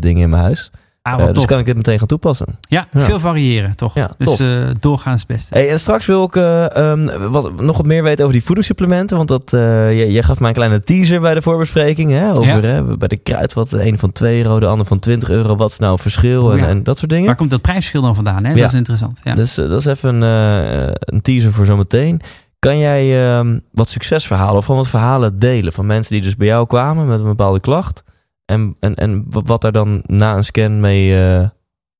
ding in mijn huis. Ah, Eh, dus kan ik dit meteen gaan toepassen. Ja, Ja. veel variëren toch? Ja, dus eh, doorgaans het beste. Hey, en straks wil ik eh, ehm, wat, nog wat meer weten over die voedingssupplementen. Want dat, jij, jij gaf mij een kleine teaser bij de voorbespreking. Hè, over hè, bij de kruid, wat de een van 2 euro, de ander van 20 euro. Wat is nou het verschil Oh, en, ja. en dat soort dingen. Waar komt dat prijsverschil dan vandaan? Hè? Ja. Dat is interessant. Ja. Dus dat is even een, een teaser voor zometeen. Kan jij ehm, wat succesverhalen of gewoon wat verhalen delen van mensen die dus bij jou kwamen met een bepaalde klacht? En, en, en wat daar dan na een scan mee, eh,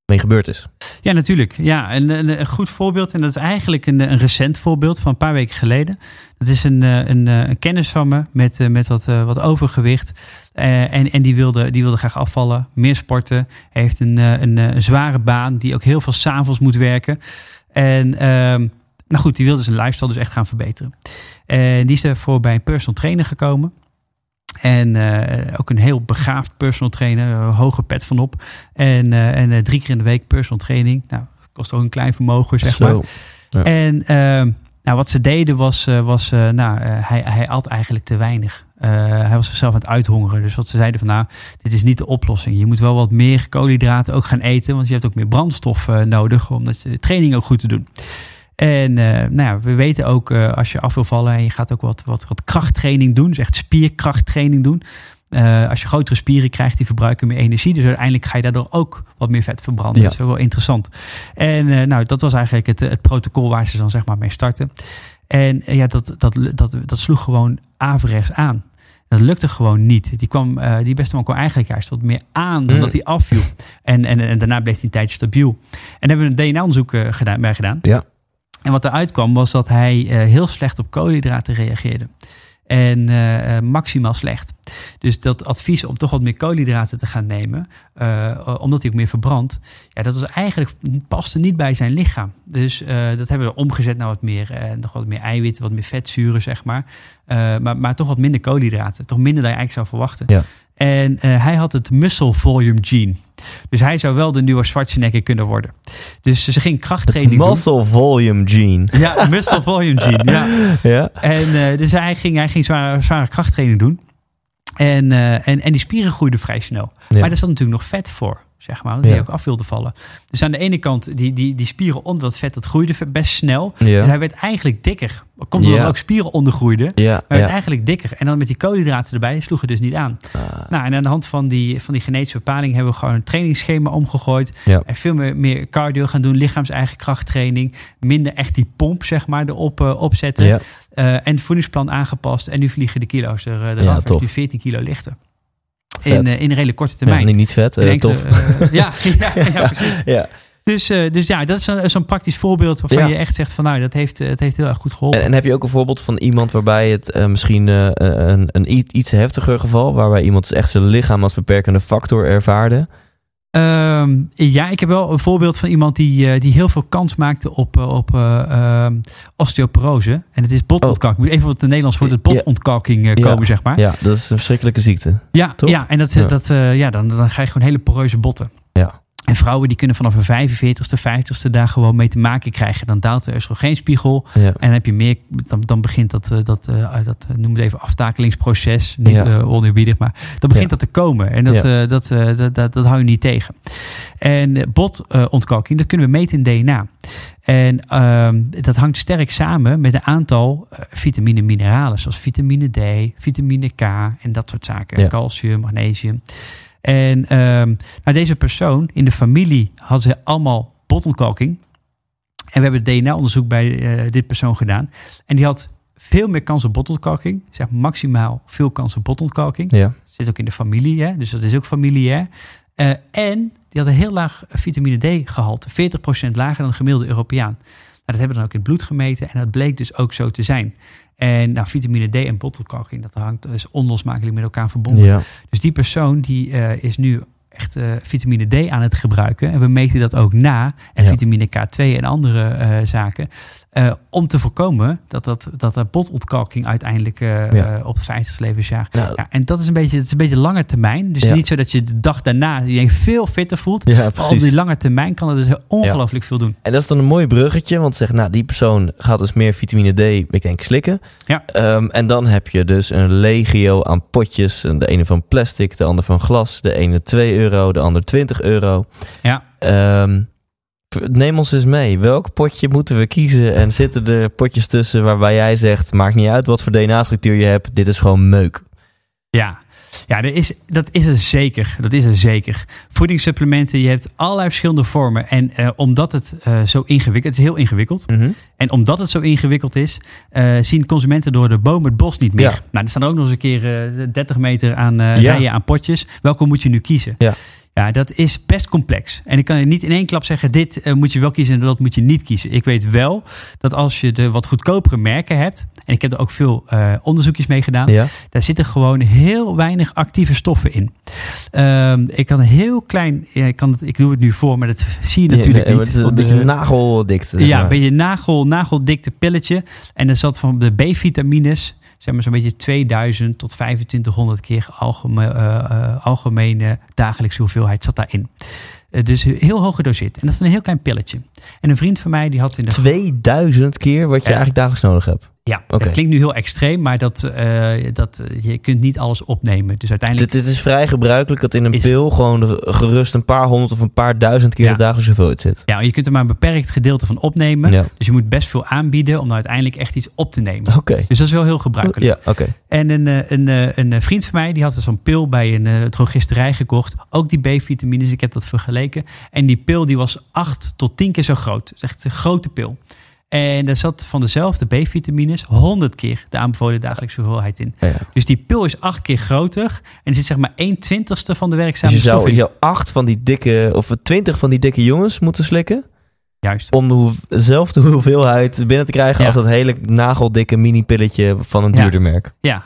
mee gebeurd is? Ja, natuurlijk. Ja, een, een, een goed voorbeeld. En dat is eigenlijk een, een recent voorbeeld van een paar weken geleden. Dat is een, eh, een, eh, een kennis van me met, met wat, wat overgewicht. En en die, wilde, die wilde graag afvallen, meer sporten. Hij heeft een, een, een zware baan die ook heel veel s'avonds moet werken. En ehm, nou goed, die wilde zijn lifestyle dus echt gaan verbeteren. En die is ervoor bij een personal trainer gekomen. En eh, ook een heel begaafd personal trainer, een hoge pet van op. En, eh, en eh, drie keer in de week personal training. Nou, kost ook een klein vermogen, zeg maar. Ja. En ehm, nou, wat ze deden was, eh, was eh, nou, eh, hij, hij at eigenlijk te weinig. Eh, hij was zichzelf aan het uithongeren. Dus wat ze zeiden van nou, dit is niet de oplossing. Je moet wel wat meer koolhydraten ook gaan eten. Want je hebt ook meer brandstof eh, nodig om dat training ook goed te doen. En eh, nou ja, we weten ook eh, als je af wil vallen en je gaat ook wat, wat, wat krachttraining doen. Dus echt spierkrachttraining doen. Eh, als je grotere spieren krijgt, die verbruiken meer energie. Dus uiteindelijk ga je daardoor ook wat meer vet verbranden. Ja. Dat is wel interessant. En nou, dat was eigenlijk het, het protocol waar ze dan zeg maar mee starten. En ja, dat, dat, dat, dat sloeg gewoon averechts aan. Dat lukte gewoon niet. Die, kwam, die beste man kwam eigenlijk juist wat meer aan dan Mm. dat hij afviel. En, en, en daarna bleef hij een tijdje stabiel. En daar hebben we een DNA-onderzoek gedaan, bij gedaan. Ja. En wat eruit kwam was dat hij eh, heel slecht op koolhydraten reageerde. En eh, eh, maximaal slecht. Dus dat advies om toch wat meer koolhydraten te gaan nemen, omdat hij ook meer verbrandt, ja, dat was eigenlijk paste niet bij zijn lichaam. Dus dat hebben we omgezet naar wat meer, nog wat meer eiwitten, wat meer vetzuren, zeg maar. Maar. Maar toch wat minder koolhydraten. Toch minder dan je eigenlijk zou verwachten. Ja. En eh, hij had het muscle volume gene. Dus hij zou wel de nieuwe Schwarzenegger kunnen worden. Dus ze ging krachttraining doen. Muscle volume gene. Ja, muscle volume gene. Ja. Ja. En eh, dus hij ging, hij ging zware, zware krachttraining doen. En, eh, en, en die spieren groeiden vrij snel. Ja. Maar daar zat natuurlijk nog vet voor, zeg maar. Ja. hij ook af wilde vallen. Dus aan de ene kant, die, die, die spieren onder dat vet, dat groeide best snel. Ja. Dus hij werd eigenlijk dikker. Komt omdat Ja. er ook spieren ondergroeiden. Ja. Maar werd ja. eigenlijk dikker. En dan met die koolhydraten erbij sloeg het dus niet aan. Ah, Nou, en aan de hand van die, van die genetische bepaling hebben we gewoon een trainingsschema omgegooid. Ja. En veel meer, meer cardio gaan doen, lichaams-eigen krachttraining. Minder echt die pomp, zeg maar, erop eh, opzetten. ja. Eh, en het voedingsplan aangepast. En nu vliegen de kilo's er, eh, eraf. Hij tof. nu 14 kilo lichter. In, eh, in een redelijk korte Ja, termijn. niet, niet vet, eh, tof. eh, ja, ja, ja, precies. ja. Dus, dus ja, dat is zo'n praktisch voorbeeld waarvan Ja. je echt zegt van nou, dat heeft, het heeft heel erg goed geholpen. En, en heb je ook een voorbeeld van iemand waarbij het misschien een, een iets heftiger geval, waarbij iemand dus echt zijn lichaam als beperkende factor ervaarde? Ehm, ja, ik heb wel een voorbeeld van iemand die, eh, die heel veel kans maakte op, eh, op eh, ehm, osteoporose. En het is botontkalking. Moet even op het Nederlands voor het botontkalking eh, Ja. komen, zeg maar. Ja, dat is een verschrikkelijke ziekte. Ja, Toch? ja en dat, Ja. Dat, ja, dan, dan ga je gewoon hele poreuze botten. Ja. En vrouwen die kunnen vanaf een 45ste, 50ste daar gewoon mee te maken krijgen. Dan daalt de oestrogeenspiegel. Ja. En dan heb je meer, dan, dan begint dat, eh, dat, eh, dat eh, noem het even aftakelingsproces. Niet Ja. oneerbiedig, maar dan begint Ja. dat te komen. En dat, dat, dat, dat, dat hou je niet tegen. En botontkalking, dat kunnen we meten in DNA. En ehm, dat hangt sterk samen met een aantal eh, vitamine en mineralen. Zoals vitamine D, vitamine K en dat soort zaken. Ja. Calcium, magnesium. En ehm, nou, deze persoon in de familie had ze allemaal botontkalking. En we hebben DNA-onderzoek bij eh, dit persoon gedaan. En die had veel meer kans op botontkalking. Zeg maximaal veel kans op botontkalking. Ja. Zit ook in de familie, hè? dus dat is ook familiair. Eh, en die had een heel laag vitamine D-gehalte. 40% lager dan de gemiddelde Europeaan. Nou, dat hebben we dan ook in het bloed gemeten. En dat bleek dus ook zo te zijn. En nou, vitamine D en botontkalking, dat hangt is onlosmakelijk met elkaar verbonden. Ja. Dus die persoon die eh, is nu echt eh, vitamine D aan het gebruiken. En we meten dat ook na. En Ja. vitamine K2 en andere eh, zaken. Eh, om te voorkomen dat, dat, dat er botontkalking uiteindelijk eh, Ja. eh, op het 50 levensjaar. Ja, en dat is een beetje, het is een beetje lange termijn. Dus Ja. niet zo dat je de dag daarna je veel fitter voelt. ja, Maar op die lange termijn kan het dus ongelooflijk veel doen. En dat is dan een mooi bruggetje, want zeg, nou, die persoon gaat dus meer vitamine D, ik denk, slikken. Ja. Ehm, en dan heb je dus een legio aan potjes. De ene van plastic, de andere van glas, de ene 2 euro, euro, de ander 20 euro. Ja. Ehm, neem ons eens mee. Welk potje moeten we kiezen? En zitten er potjes tussen waarbij jij zegt: maakt niet uit wat voor DNA-structuur je hebt, dit is gewoon meuk. Ja, ja er is, dat is er zeker. Dat is er zeker. Voedingssupplementen, je hebt allerlei verschillende vormen. En eh, omdat het eh, zo ingewikkeld het is, heel ingewikkeld. En omdat het zo ingewikkeld is, eh, zien consumenten door de boom het bos niet meer. Ja. Nou, er staan ook nog eens een keer eh, 30 meter aan Ja. rijen aan potjes. Welke moet je nu kiezen? Ja. Ja, dat is best complex. En ik kan je niet in één klap zeggen: dit eh, moet je wel kiezen en dat moet je niet kiezen. Ik weet wel dat als je de wat goedkopere merken hebt, en ik heb er ook veel eh, onderzoekjes mee gedaan, Ja. daar zitten gewoon heel weinig actieve stoffen in. Ehm, ik kan heel klein, ja, ik, kan het, ik doe het nu voor, maar dat zie je natuurlijk Ja, niet. Een beetje nageldikte. ja, een beetje nagel, nageldikte pilletje. En er zat van de B-vitamines, zeg maar zo'n beetje 2000 tot 2500 keer algemeen, eh, eh, algemene dagelijkse hoeveelheid zat daarin. Eh, dus heel hoog gedoseerd. En dat is een heel klein pilletje. En een vriend van mij die had in de 2000 keer wat je eigenlijk dagelijks nodig hebt. Ja, het klinkt nu heel extreem, maar dat, eh, dat, eh, je kunt niet alles opnemen. Dus uiteindelijk... Dit, dit is vrij gebruikelijk dat in een Is- pil gewoon de- gerust een paar honderd of een paar duizend keer Ja. de dagelijkse hoeveelheid zit. Ja, je kunt er maar een beperkt gedeelte van opnemen. Ja. Dus je moet best veel aanbieden om nou uiteindelijk echt iets op te nemen. Oké. Dus dat is wel heel gebruikelijk. Ja, oké. En een, eh, een, een eh, vriend van mij, die had dus zo'n pil bij een drogisterij gekocht. Ook die B-vitamines, ik heb dat vergeleken. En die pil die was 8 tot 10 keer zo groot. Dat is echt een grote pil. En daar zat van dezelfde B-vitamines 100 keer de aanbevolen dagelijkse hoeveelheid in. Ja. Dus die pil is acht keer groter. En er zit zeg maar 1 twintigste van de Dus werkzame je stof zou, in. je zou acht van die dikke, of twintig van die dikke jongens moeten slikken. Juist. Om dezelfde hoeveelheid binnen te krijgen Ja. als dat hele nageldikke mini-pilletje van een Ja. duurder merk. Ja.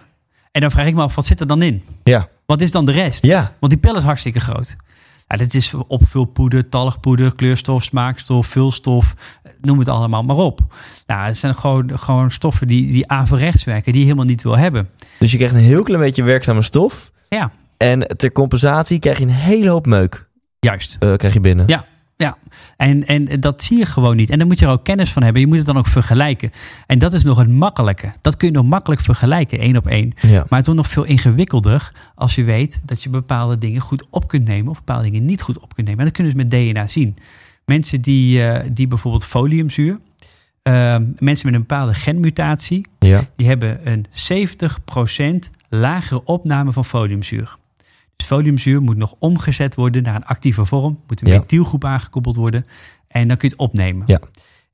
En dan vraag ik me af, wat zit er dan in? Ja. Wat is dan de rest? Ja. Want die pil is hartstikke groot. Ja, dit is opvulpoeder, talgpoeder, kleurstof, smaakstof, vulstof, noem het allemaal maar op. Nou, het zijn gewoon, gewoon stoffen die, die averechts werken, die je helemaal niet wil hebben. Dus je krijgt een heel klein beetje werkzame stof. Ja. En ter compensatie krijg je een hele hoop meuk Juist. eh, krijg je binnen. Ja. Ja, en, en dat zie je gewoon niet. En daar moet je er ook kennis van hebben. Je moet het dan ook vergelijken. En dat is nog het makkelijke. Dat kun je nog makkelijk vergelijken, één op één. Ja. Maar het wordt nog veel ingewikkelder als je weet dat je bepaalde dingen goed op kunt nemen of bepaalde dingen niet goed op kunt nemen. En dat kunnen we dus met DNA zien. Mensen die, eh, die bijvoorbeeld foliumzuur, eh, mensen met een bepaalde genmutatie, Ja. die hebben een 70% lagere opname van foliumzuur. Dus foliumzuur moet nog omgezet worden naar een actieve vorm, moet een Ja. methylgroep aangekoppeld worden en dan kun je het opnemen. Ja.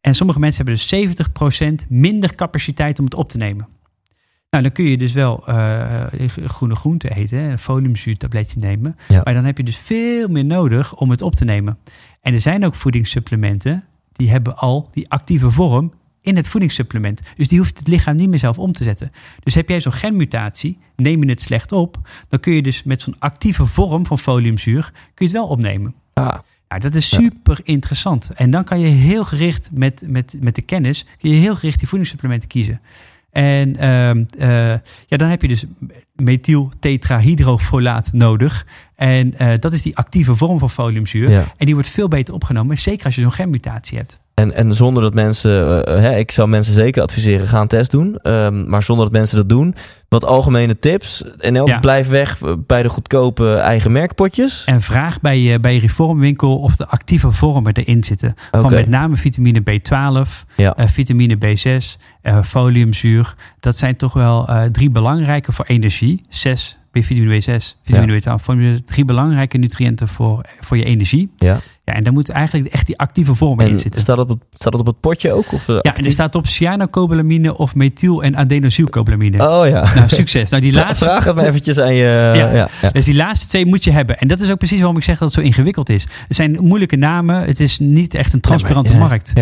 En sommige mensen hebben dus 70% minder capaciteit om het op te nemen. Nou, dan kun je dus wel eh, groene groenten eten, een foliumzuurtabletje nemen. Ja. Maar dan heb je dus veel meer nodig om het op te nemen. En er zijn ook voedingssupplementen die hebben al die actieve vorm in het voedingssupplement. Dus die hoeft het lichaam niet meer zelf om te zetten. Dus heb jij zo'n genmutatie, neem je het slecht op, dan kun je dus met zo'n actieve vorm van foliumzuur kun je het wel opnemen. Ah, Nou, dat is Ja. super interessant. En dan kan je heel gericht met, met, met de kennis, kun je heel gericht die voedingssupplementen kiezen. En ehm, eh, ja, dan heb je dus methyltetrahydrofolaat nodig. En eh, dat is die actieve vorm van foliumzuur. ja. En die wordt veel beter opgenomen, zeker als je zo'n genmutatie hebt. En, en zonder dat mensen, eh, hè, ik zou mensen zeker adviseren, ga een test doen. Ehm, maar zonder dat mensen dat doen, wat algemene tips. En elk Ja. blijf weg bij de goedkope eigen merkpotjes. En vraag bij je, bij je reformwinkel of de actieve vormen erin zitten. Van met name vitamine B12, Ja. eh, vitamine B6, eh, foliumzuur. Dat zijn toch wel eh, drie belangrijke voor energie. Zes, vitamine B6, vitamine B12, foliumzuur. Drie belangrijke nutriënten voor, voor je energie. Ja. Ja, en daar moet eigenlijk echt die actieve vormen in En zitten. staat, op het, staat dat op het potje ook? Of, eh, Ja, en er staat op cyanocobalamine of methyl- en adenosylcobalamine. Oh ja. Nou, succes. Nou, die laatste, Vraag het maar eventjes aan je. Ja. Ja. Ja, Dus die laatste twee moet je hebben. En dat is ook precies waarom ik zeg dat het zo ingewikkeld is. Het zijn moeilijke namen. Het is niet echt een transparante maar- markt.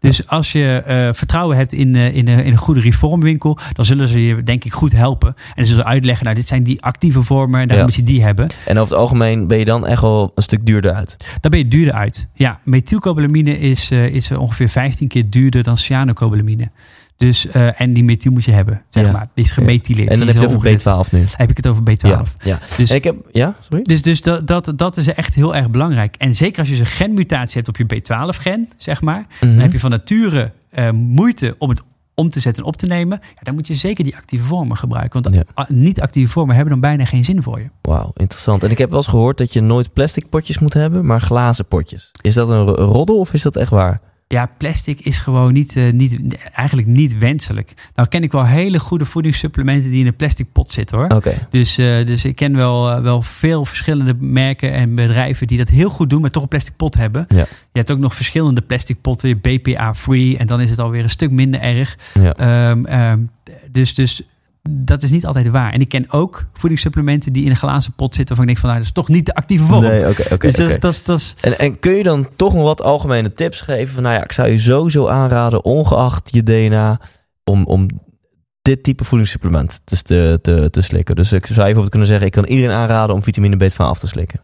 Dus als je eh, vertrouwen hebt in, eh, in, eh, in een goede reformwinkel, dan zullen ze je denk ik goed helpen. En ze zullen uitleggen, nou dit zijn die actieve vormen en daarom Ja. moet je die hebben. En over het algemeen ben je dan echt wel een stuk duurder uit. Dan ben je duurder uit. Ja, methylcobalamine is, eh, is ongeveer 15 keer duurder dan cyanocobalamine. Dus, eh, en die methyl moet je hebben, zeg Ja. maar. Die is gemethyleerd. En dan heb je over omgezet. B12 nu. Heb ik het over B12. Ja. ja. Dus, En ik heb, ja, sorry? dus, dus dat, dat, dat is echt heel erg belangrijk. En zeker als je een genmutatie hebt op je B12-gen, zeg maar. Mhm. Dan heb je van nature eh, moeite om het om te zetten en op te nemen, ja, dan moet je zeker die actieve vormen gebruiken. Want Ja. a- niet-actieve vormen hebben dan bijna geen zin voor je. Wauw, interessant. En ik heb wel eens gehoord dat je nooit plastic potjes moet hebben, maar glazen potjes. Is dat een ro- roddel of is dat echt waar? Ja, plastic is gewoon niet, eh, niet, eigenlijk niet wenselijk. Nou ken ik wel hele goede voedingssupplementen die in een plastic pot zitten hoor. Oké, Dus, eh, dus ik ken wel, eh, wel veel verschillende merken en bedrijven die dat heel goed doen, maar toch een plastic pot hebben. Ja. Je hebt ook nog verschillende plastic potten, BPA-free, en dan is het alweer een stuk minder erg. ja. Ehm, ehm, dus, dus dat is niet altijd waar. En ik ken ook voedingssupplementen die in een glazen pot zitten, waarvan ik denk van nou, dat is toch niet de actieve vorm. Nee, oké, dus dat, is- oké. dat, is- dat En, en kun je dan toch nog wat algemene tips geven? Van, nou ja, ik zou je sowieso aanraden, ongeacht je DNA, om, om dit type voedingssupplement te, te, te, te slikken. Dus ik zou bijvoorbeeld kunnen zeggen, ik kan iedereen aanraden om vitamine B12 af te slikken.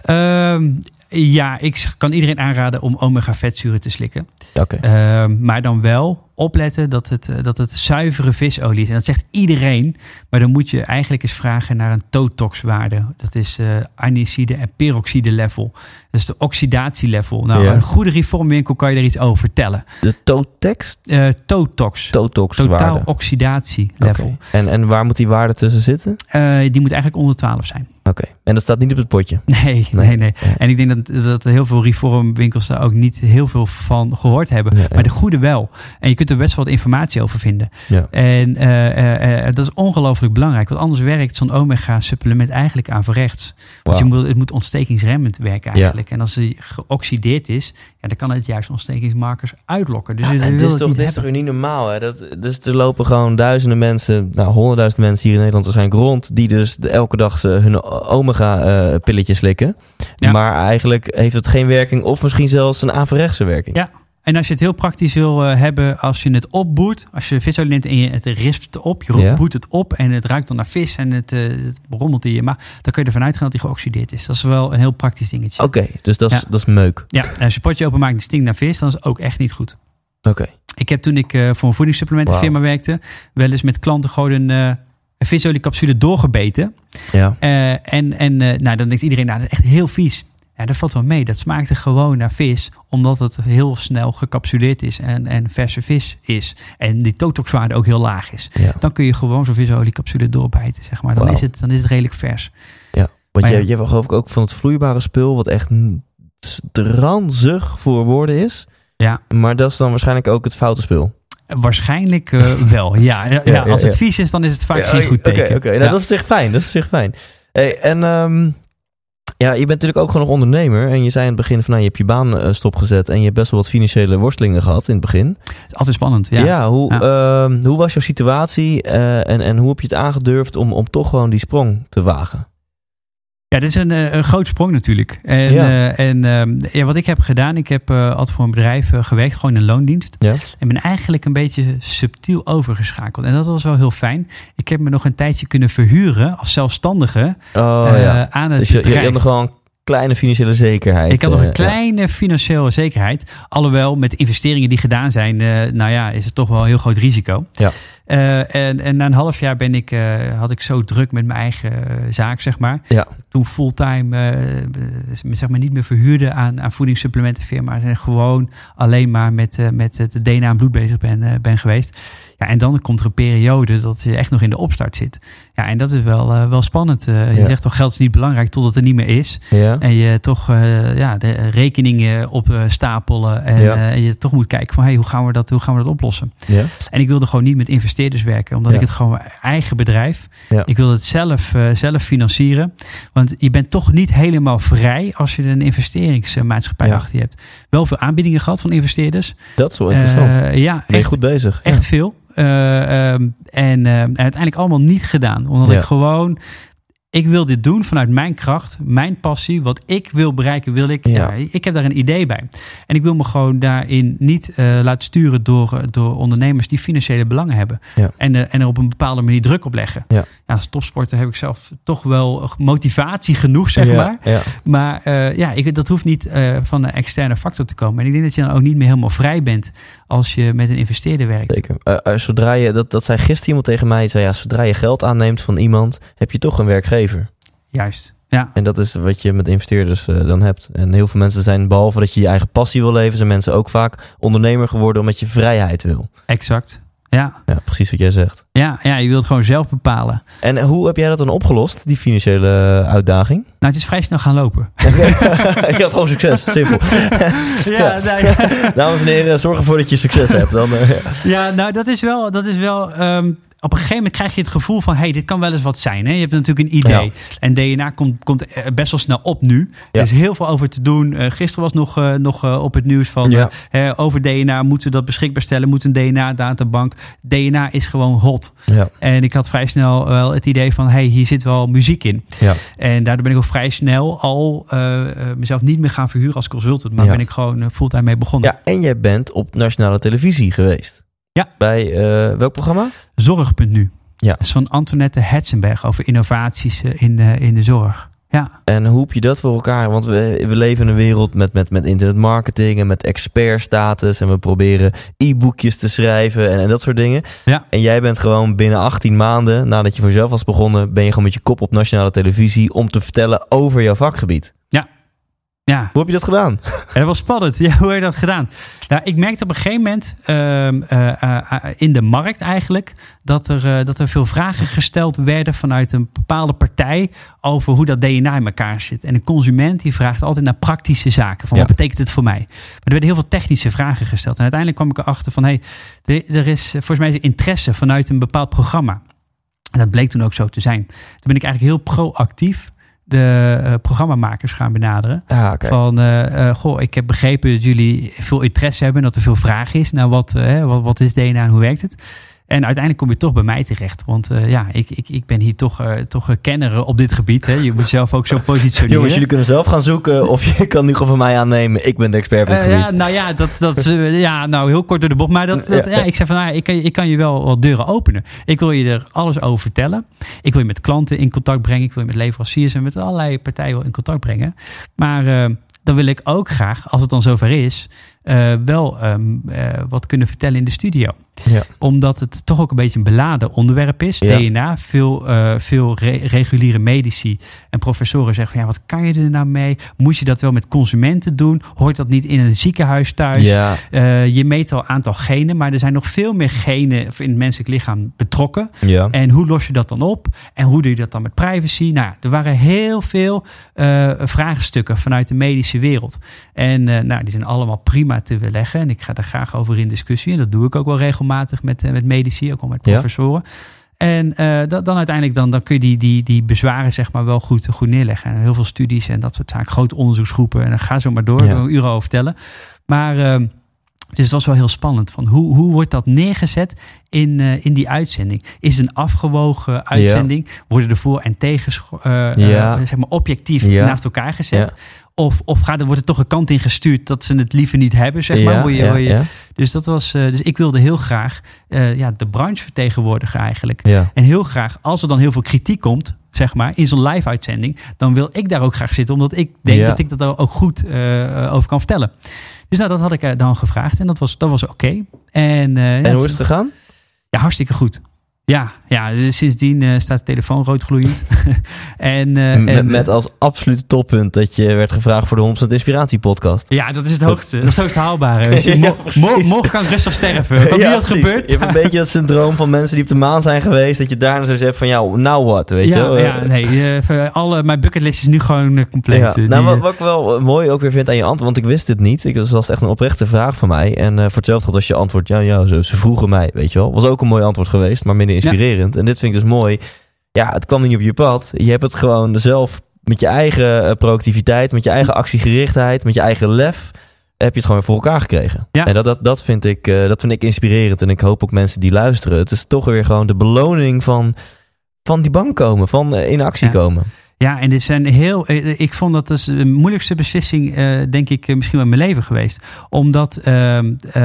Ehm, ja, ik kan iedereen aanraden om omega-vetzuren te slikken. Oké. Ehm, maar dan wel opletten dat het, eh, dat het zuivere visolie is. En dat zegt iedereen. Maar dan moet je eigenlijk eens vragen naar een totox-waarde. Dat is eh aniside en peroxide level. Dat is de oxidatielevel. Nou, Ja. een goede reformwinkel kan je er iets over vertellen. De Totex, Eh totox. Totox Totaal oxidatielevel. En, en waar moet die waarde tussen zitten? Die moet eigenlijk onder 12 zijn. Oké. En dat staat niet op het potje? Nee, Nee. nee. En ik denk dat, dat heel veel reformwinkels daar ook niet heel veel van gehoord hebben. Ja. Maar de goede wel. En je kunt er best wel wat informatie over vinden. Ja. En eh, eh, eh, dat is ongelooflijk belangrijk. Want anders werkt zo'n omega-supplement eigenlijk averechts. Want je moet, het moet ontstekingsremmend werken Ja. eigenlijk. En als hij geoxideerd is, ja, dan kan het juist ontstekingsmarkers uitlokken. Dus wil dit is het toch, niet dit is toch niet normaal, hè? Dat, dus er lopen gewoon duizenden mensen, nou honderdduizenden mensen hier in Nederland waarschijnlijk rond, die dus de- elke dag ze hun omega-pilletjes slikken. Ja. Maar eigenlijk heeft het geen werking of misschien zelfs een averechtse werking. Ja. En als je het heel praktisch wil eh, hebben, als je het opboert, als je visolie neemt en je het rispt op, je Ja. boert het op en het ruikt dan naar vis en het, eh, het rommelt in je maag, dan kun je ervan uitgaan dat hij geoxideerd is. Dat is wel een heel praktisch dingetje. Oké, dus dat is, Ja. dat is meuk. Ja, en als je potje openmaakt en het stinkt naar vis, dan is het ook echt niet goed. Oké. Ik heb toen ik eh, voor een voedingssupplementenfirma werkte, wel eens met klanten gewoon een, een visoliecapsule doorgebeten. Ja. En en nou, dan denkt iedereen, nou, dat is echt heel vies. Ja, dat valt wel mee. Dat smaakte gewoon naar vis, omdat het heel snel gecapsuleerd is en, en verse vis is. En die totoxwaarde ook heel laag is. ja. Dan kun je gewoon zo'n visoliecapsule doorbijten, zeg maar. Dan, is het, dan is het redelijk vers. Want Maar je, ja. je hebt geloof ik ook van het vloeibare spul, wat echt ranzig voor woorden is. Ja, Maar dat is dan waarschijnlijk ook het foute spul. waarschijnlijk eh, wel. Ja, ja, ja, als ja, het ja. vies is, dan is het vaak Ja, geen goed Oké, teken. oké. Nou, Ja. dat is zich fijn. Dat is zich fijn. Hey, en ehm, ja, je bent natuurlijk ook gewoon nog ondernemer. En je zei in het begin van, nou, je hebt je baan eh, stopgezet. En je hebt best wel wat financiële worstelingen gehad in het begin. Altijd spannend. Ja, Ja. hoe, ehm, hoe was jouw situatie? eh, en, en hoe heb je het aangedurfd om, om toch gewoon die sprong te wagen? Ja, dit is een, eh, een groot sprong natuurlijk. En, Ja. eh, en ehm, ja, wat ik heb gedaan, ik heb eh, altijd voor een bedrijf gewerkt, gewoon in loondienst. Ja. En ben eigenlijk een beetje subtiel overgeschakeld. En dat was wel heel fijn. Ik heb me nog een tijdje kunnen verhuren als zelfstandige Oh ja. aan het Dus je, je, je bedrijf. had wel een kleine financiële zekerheid. Ik had nog een kleine financiële zekerheid. Alhoewel met investeringen die gedaan zijn, nou ja, is het toch wel een heel groot risico. Ja. Eh, en, en na een half jaar ben ik, eh, had ik zo druk met mijn eigen eh, zaak, zeg maar. Ja. Toen fulltime, zeg maar niet meer verhuurde aan, aan voedingssupplementenfirma's. En gewoon alleen maar met, met het DNA en bloed bezig ben, ben geweest. Ja, en dan komt er een periode dat je echt nog in de opstart zit. Ja, en dat is wel, eh, wel spannend. Eh, je Ja. zegt toch, geld is niet belangrijk totdat het er niet meer is. Ja. En je toch eh, ja, de rekeningen op stapelen. En Ja. je toch moet kijken van hey, hoe, gaan we dat, hoe gaan we dat oplossen? ja. En ik wilde gewoon niet met investeerders werken. Omdat ik het gewoon mijn eigen bedrijf. Ik wilde het zelf, zelf financieren. Want je bent toch niet helemaal vrij als je een investeringsmaatschappij achter je hebt. Wel veel aanbiedingen gehad van investeerders. Dat is wel interessant. Ja, ben je echt, goed bezig. echt veel. Eh, ehm, en, eh, en uiteindelijk allemaal niet gedaan. Omdat Ja. ik gewoon... Ik wil dit doen vanuit mijn kracht, mijn passie. Wat ik wil bereiken, wil ik. Ja. Ja. ik heb daar een idee bij. En ik wil me gewoon daarin niet eh, laten sturen door, eh, door ondernemers die financiële belangen hebben. Ja. En, eh, en er op een bepaalde manier druk op leggen. Ja. als topsporter heb ik zelf toch wel motivatie genoeg, zeg maar. Ja. Maar eh, ja, ik, dat hoeft niet eh, van een externe factor te komen. En ik denk dat je dan ook niet meer helemaal vrij bent als je met een investeerder werkt. Zeker. Eh, eh, zodra je, dat, dat zei gisteren iemand tegen mij, zei ja, zodra je geld aanneemt van iemand, heb je toch een werkgever. Juist. Ja, En dat is wat je met investeerders eh, dan hebt. En heel veel mensen zijn, behalve dat je je eigen passie wil leven, zijn mensen ook vaak ondernemer geworden omdat je vrijheid wil. exact. Ja, Ja, precies wat jij zegt. ja, ja, je wilt gewoon zelf bepalen. En hoe heb jij dat dan opgelost, die financiële uitdaging? Nou, het is vrij snel gaan lopen. je had gewoon succes, simpel. Ja, nou, ja. Dames en heren, zorg ervoor dat je succes hebt. Dan, eh, Ja, nou, dat is wel. Dat is wel ehm, op een gegeven moment krijg je het gevoel van: hey, dit kan wel eens wat zijn. Hè? Je hebt natuurlijk een idee. Ja. En DNA komt, komt best wel snel op nu. Ja. Er is heel veel over te doen. Eh, gisteren was nog, eh, nog eh, op het nieuws van Ja. over DNA. Moeten we dat beschikbaar stellen? Moet een DNA-databank? DNA is gewoon hot. ja, En ik had vrij snel wel het idee van: hey, hier zit wel muziek in. ja. En daardoor ben ik ook vrij snel al mezelf niet meer gaan verhuren als consultant. Maar ben ik gewoon fulltime mee begonnen. ja, en jij bent op nationale televisie geweest. Ja. Bij eh, welk programma? Zorg.nu. Ja. Dat is van Antoinette Hetzenberg over innovaties eh, in de, in de zorg. Ja, En hoe heb je dat voor elkaar? Want we, we leven in een wereld met, met, met internetmarketing en met expertstatus. En we proberen e-boekjes te schrijven en, en dat soort dingen. Ja. En jij bent gewoon binnen 18 maanden, nadat je voor jezelf was begonnen, ben je gewoon met je kop op nationale televisie om te vertellen over jouw vakgebied. Ja. Hoe heb je dat gedaan? dat was spannend. Ja, hoe heb je dat gedaan? Nou, ik merkte op een gegeven moment ehm, eh, eh, in de markt eigenlijk dat er, eh, dat er veel vragen gesteld werden vanuit een bepaalde partij over hoe dat DNA in elkaar zit. En een consument die vraagt altijd naar praktische zaken. Van Ja. wat betekent het voor mij? Maar er werden heel veel technische vragen gesteld. En uiteindelijk kwam ik erachter van hé, hey, er is volgens mij interesse vanuit een bepaald programma. En dat bleek toen ook zo te zijn. Toen ben ik eigenlijk heel proactief de eh, programmamakers gaan benaderen. Ah. Van, eh, eh, goh, ik heb begrepen dat jullie veel interesse hebben. Dat er veel vraag is naar wat, wat, wat is DNA en hoe werkt het. En uiteindelijk kom je toch bij mij terecht. Want eh, ja, ik, ik, ik ben hier toch, eh, toch een kenner op dit gebied. Hè. Je moet zelf ook zo positioneren. Jongens, jullie kunnen zelf gaan zoeken of je kan nu gewoon van mij aannemen. Ik ben de expert op het Eh, gebied. ja, nou ja, dat, dat, ja, nou heel kort door de bocht. Maar dat, dat, Ja. ik zei van, nou, ik, kan, je- ik kan je wel wat deuren openen. Ik wil je er alles over vertellen. Ik wil je met klanten in contact brengen. Ik wil je met leveranciers en met allerlei partijen wel in contact brengen. Maar dan wil ik ook graag, als het dan zover is, eh, wel ehm, eh, wat kunnen vertellen in de studio Ja. omdat het toch ook een beetje een beladen onderwerp is. Ja. DNA. Veel, eh, veel re- reguliere medici en professoren zeggen van ja, wat kan je er nou mee? Moet je dat wel met consumenten doen? Hoort dat niet in een ziekenhuis thuis? Ja, je meet al een aantal genen, maar er zijn nog veel meer genen in het menselijk lichaam betrokken. En hoe los je dat dan op? En hoe doe je dat dan met privacy? Nou, er waren heel veel vraagstukken vanuit de medische wereld. En nou, die zijn allemaal prima te weerleggen. En ik ga daar graag over in discussie. En dat doe ik ook wel regelmatig met, eh, met medici, ook al met Ja. professoren. En eh, dat, dan uiteindelijk dan, dan kun je die, die, die bezwaren zeg maar wel goed, goed neerleggen. En heel veel studies en dat soort zaken. Grote onderzoeksgroepen. En dan ga zo maar door. Ja. Een uur over vertellen. Maar ehm, dus het was wel heel spannend. Van hoe, hoe wordt dat neergezet in, eh, in die uitzending? Is het een afgewogen uitzending? Worden de voor- en tegen zeg maar objectief Ja. naast elkaar gezet? Of, of gaat, er- wordt er toch een kant in gestuurd dat ze het liever niet hebben? Zeg maar, ja, je- ja, Dus, dat was, eh, dus ik wilde heel graag eh, ja, de branche vertegenwoordigen eigenlijk. En heel graag, als er dan heel veel kritiek komt, zeg maar, in zo'n live uitzending, dan wil ik daar ook graag zitten, omdat ik denk dat ik dat ook goed eh, over kan vertellen. Dus nou, dat had ik dan gevraagd en dat was, dat was oké. En, En hoe is het gegaan? Ja, hartstikke goed. Ja, ja dus sindsdien eh, staat de telefoon roodgloeiend. en, eh, met, en, met als absolute toppunt dat je werd gevraagd voor de 100% Inspiratie podcast. ja, dat is het hoogste. Dat is het hoogst haalbare. Dus je Ja, mo- precies. mo- morgen kan ik rustig sterven. Ook niet dat gebeurt. Je hebt een beetje dat syndroom van mensen die op de maan zijn geweest. Dat je daarna zo zegt van, ja, nou wat, weet je ja, wel. ja, nee. alle, mijn bucketlist is nu gewoon eh, compleet. Ja. Die, Nou, wat, wat ik wel mooi ook weer vind aan je antwoord, want ik wist het niet. Ik, dat was echt een oprechte vraag van mij. En voor hetzelfde geld als je antwoord, ja, ja, ze, ze vroegen mij, weet je wel. Was ook een mooi antwoord geweest, maar minder inspirerend. En dit vind ik dus mooi. Ja, het kwam niet op je pad. Je hebt het gewoon zelf met je eigen eh, proactiviteit, met je eigen actiegerichtheid, met je eigen lef, heb je het gewoon voor elkaar gekregen. Ja. En dat, dat, dat, vind ik, eh, dat vind ik inspirerend. En ik hoop ook mensen die luisteren. Het is toch weer gewoon de beloning van, van die bank komen, van eh, in actie Ja. komen. Ja, en dit zijn heel. eh, Ik vond dat dus de moeilijkste beslissing, eh, denk ik, eh, misschien wel in mijn leven geweest. Omdat ehm, eh,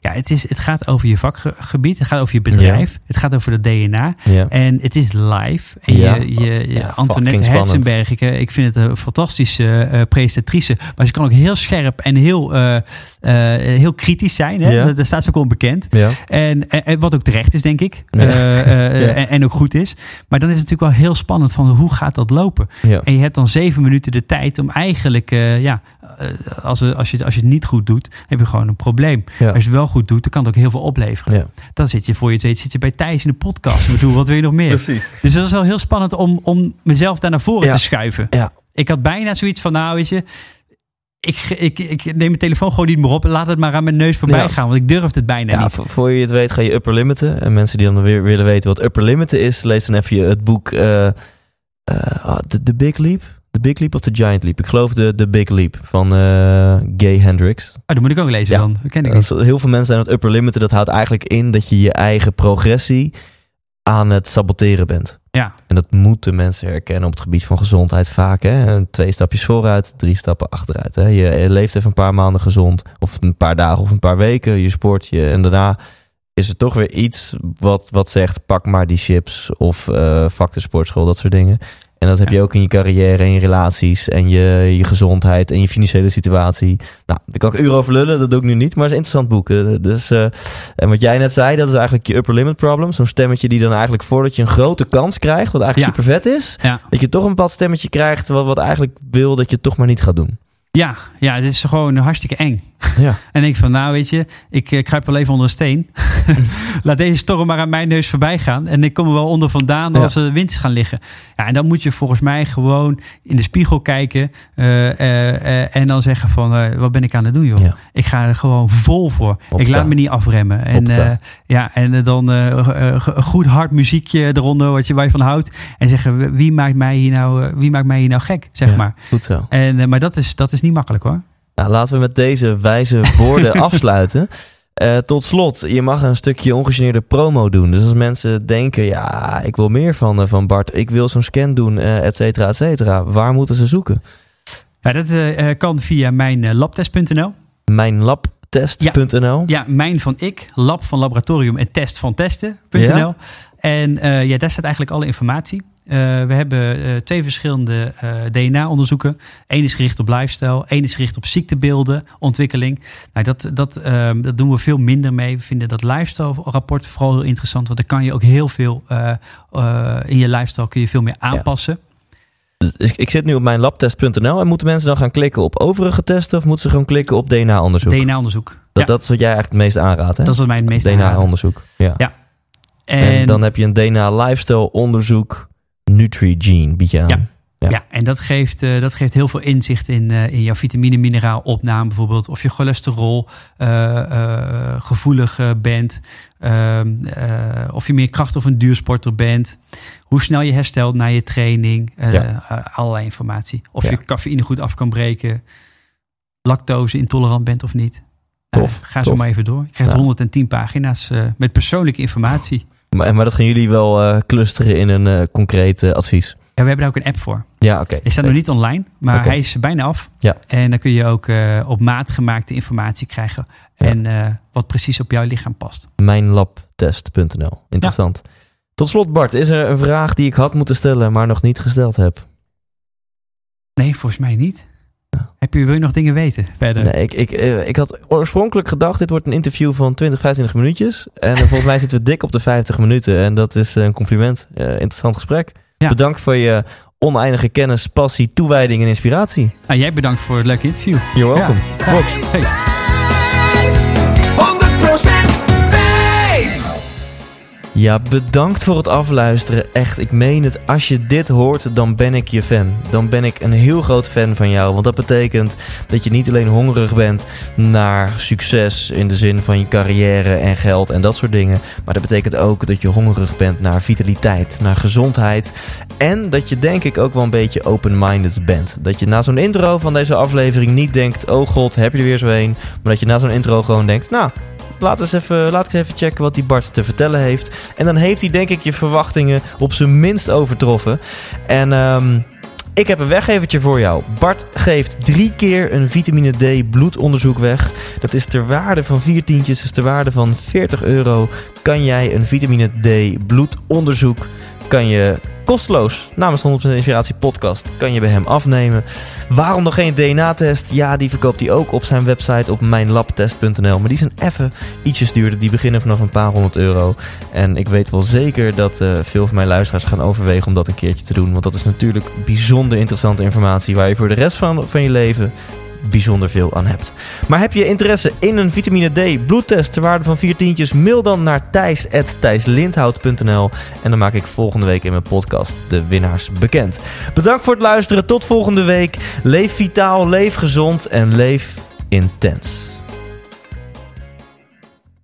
ja, het, is, het gaat over je vakgebied, het gaat over je bedrijf, het gaat over de DNA. Ja. En het is live. En Ja. je, je, Antoinette. Hetzenberg, ik, eh, ik vind het een fantastische eh, presentatrice. Maar ze kan ook heel scherp en heel, eh, eh, heel kritisch zijn. Hè? Ja. Daar- staat ze ook onbekend. Ja. En, en- wat ook terecht is, denk ik. Eh, eh, en, en ook goed is. Maar dan is het natuurlijk wel heel spannend van hoe gaat dat lopen? Ja. En je hebt dan zeven minuten de tijd om eigenlijk eh, ja, eh, als, je- als, je, als je het niet goed doet, heb je gewoon een probleem. Ja. Als je het wel goed doet, dan kan het ook heel veel opleveren. Ja. Dan zit je voor je het weet, zit je bij Thijs in de podcast. Ik bedoel, wat wil je nog meer? Precies. Dus dat is wel heel spannend om, om mezelf daar naar voren te schuiven. Ja. Ik had bijna zoiets van, nou weet je, ik, ik, ik neem mijn telefoon gewoon niet meer op. Laat het maar aan mijn neus voorbij Ja. gaan, want ik durf het bijna Ja, niet. voor, je het weet ga je upper limiten. En mensen die dan weer willen weten wat upper limiten is, lees dan even je- het boek eh, eh, ah, The, The Big Leap. The Big Leap of The Giant Leap. Ik geloof de, The Big Leap van eh, Gay Hendricks. Oh, dat moet ik ook lezen Ja. dan. Dat ken ik Dat niet. is- heel veel mensen zijn het upper limiten. Dat houdt eigenlijk in dat je je eigen progressie aan het saboteren bent. Ja. En dat moeten mensen herkennen op het gebied van gezondheid vaak. Hè? Twee stapjes vooruit, drie stappen achteruit. Hè? Je leeft even een paar maanden gezond. Of een paar dagen of een paar weken. Je sport je. En daarna is er toch weer iets wat, wat zegt... pak maar die chips of vak de sportschool, dat soort dingen. En dat heb je ook in je carrière en je relaties... en je, je gezondheid en je financiële situatie. Nou, daar kan ik uren over lullen. Dat doe ik nu niet, maar het is een interessant boek. Eh, Dus, eh, en wat jij net zei, dat is eigenlijk je upper limit problem. Zo'n stemmetje die dan eigenlijk voordat je een grote kans krijgt... wat eigenlijk Ja. super vet is... Ja. dat je toch een bepaald stemmetje krijgt... wat, wat eigenlijk wil dat je het toch maar niet gaat doen. Ja, ja, dit is gewoon hartstikke eng. Ja. En ik van, nou weet je, ik eh, kruip wel even onder een steen. Laat deze storm maar aan mijn neus voorbij gaan. En ik kom er wel onder vandaan Ja. als de wind is gaan liggen. Ja, en dan moet je volgens mij gewoon in de spiegel kijken. eh, eh, en dan zeggen van, wat ben ik aan het doen joh? Ja. Ik ga er gewoon vol voor. ik laat me niet afremmen. En, ja, en dan een goed hard muziekje eronder, wat je, waar je van houdt. En zeggen, wie maakt mij hier nou, wie maakt mij hier nou gek, zeg Ja. maar. Goed zo. En, maar dat is, dat is niet makkelijk hoor. Nou, laten we met deze wijze woorden afsluiten. Eh, tot slot, je mag een stukje ongegeneerde promo doen. Dus als mensen denken, ja, ik wil meer van, eh, van Bart. Ik wil zo'n scan doen, eh, et cetera, et cetera. Waar moeten ze zoeken? Ja, dat kan via mijn eh, labtest.nl. Mijnlabtest.nl Ja, mijn van ik, lab van laboratorium en test van testen.nl. Ja? En ja, daar staat eigenlijk alle informatie. Eh, we hebben eh, twee verschillende eh, DNA-onderzoeken. Eén is gericht op lifestyle, één is gericht op ziektebeelden, ontwikkeling. Nou, dat, dat, ehm, dat doen we veel minder mee. We vinden dat lifestyle-rapport vooral heel interessant, want dan kan je ook heel veel in je lifestyle kun je veel meer aanpassen. Dus ik, zit nu op mijnlabtest.nl en moeten mensen dan gaan klikken op overige testen of moeten ze gewoon klikken op DNA-onderzoek? DNA-onderzoek. dat, ja, dat is wat jij eigenlijk het meest aanraadt, hè? dat is wat mij het meest. DNA-onderzoek. Ja. Ja. En, En, dan heb je een DNA-lifestyle-onderzoek Nutrigene, bied je aan. Ja. Ja. Ja. en dat geeft, eh, dat geeft heel veel inzicht in, eh, in jouw vitamine mineraal opname bijvoorbeeld. Of je cholesterol eh, gevoelig bent. Ehm, eh, of je meer kracht of een duursporter bent. Hoe snel je herstelt na je training. Ja. allerlei informatie. Of Ja. je cafeïne goed af kan breken. Lactose intolerant bent of niet. Nou, Tof, ga zo maar even door. Je krijgt Ja. 110 pagina's met persoonlijke informatie. Maar, maar dat gaan jullie wel eh, clusteren in een eh, concreet eh, advies. En we hebben daar ook een app voor. Ja, oké. Hij staat nog niet online, maar hij is bijna af. Ja. En dan kun je ook op maat gemaakte informatie krijgen. Ja. En wat precies op jouw lichaam past. Mijnlabtest.nl. Interessant. Tot slot, Bart, is er een vraag die ik had moeten stellen, maar nog niet gesteld heb? Nee, volgens mij niet. Heb je, wil je nog dingen weten verder? Nee, ik, ik, eh, ik had oorspronkelijk gedacht, dit wordt een interview van 20, 25 minuutjes. En eh, volgens mij zitten we dik op de 50 minuten. En dat is eh, een compliment. Eh, interessant gesprek. Ja. Bedankt voor je oneindige kennis, passie, toewijding en inspiratie. Nou, jij bedankt voor het leuke interview. You're welcome. Ja. Hey. Ja, bedankt voor het afluisteren. Echt, ik meen het. Als je dit hoort, dan ben ik je fan. Dan ben ik een heel groot fan van jou. Want dat betekent dat je niet alleen hongerig bent naar succes in de zin van je carrière en geld en dat soort dingen. Maar dat betekent ook dat je hongerig bent naar vitaliteit, naar gezondheid. En dat je denk ik ook wel een beetje open-minded bent. Dat je na zo'n intro van deze aflevering niet denkt, oh god, heb je er weer zo een. Maar dat je na zo'n intro gewoon denkt, nou, Laat, eens even, laat ik eens even checken wat die Bart te vertellen heeft. En dan heeft hij denk ik je verwachtingen op zijn minst overtroffen. En ehm, ik heb een weggevertje voor jou. Bart geeft drie keer een vitamine D bloedonderzoek weg. Dat is ter waarde van vier tientjes, dus ter waarde van 40 euro... kan jij een vitamine D bloedonderzoek kan je kosteloos namens 100% Inspiratie podcast kan je bij hem afnemen. Waarom nog geen DNA-test? Ja, die verkoopt hij ook op zijn website op mijnlabtest.nl. Maar die zijn even ietsjes duurder. Die beginnen vanaf een paar honderd euro. En ik weet wel zeker dat eh, veel van mijn luisteraars gaan overwegen om dat een keertje te doen. Want dat is natuurlijk bijzonder interessante informatie waar je voor de rest van, van je leven bijzonder veel aan hebt. Maar heb je interesse in een vitamine D bloedtest ter waarde van 4 tientjes? Mail dan naar thijs.thijslindhout.nl en dan maak ik volgende week in mijn podcast de winnaars bekend. Bedankt voor het luisteren. Tot volgende week. Leef vitaal, leef gezond en leef intens.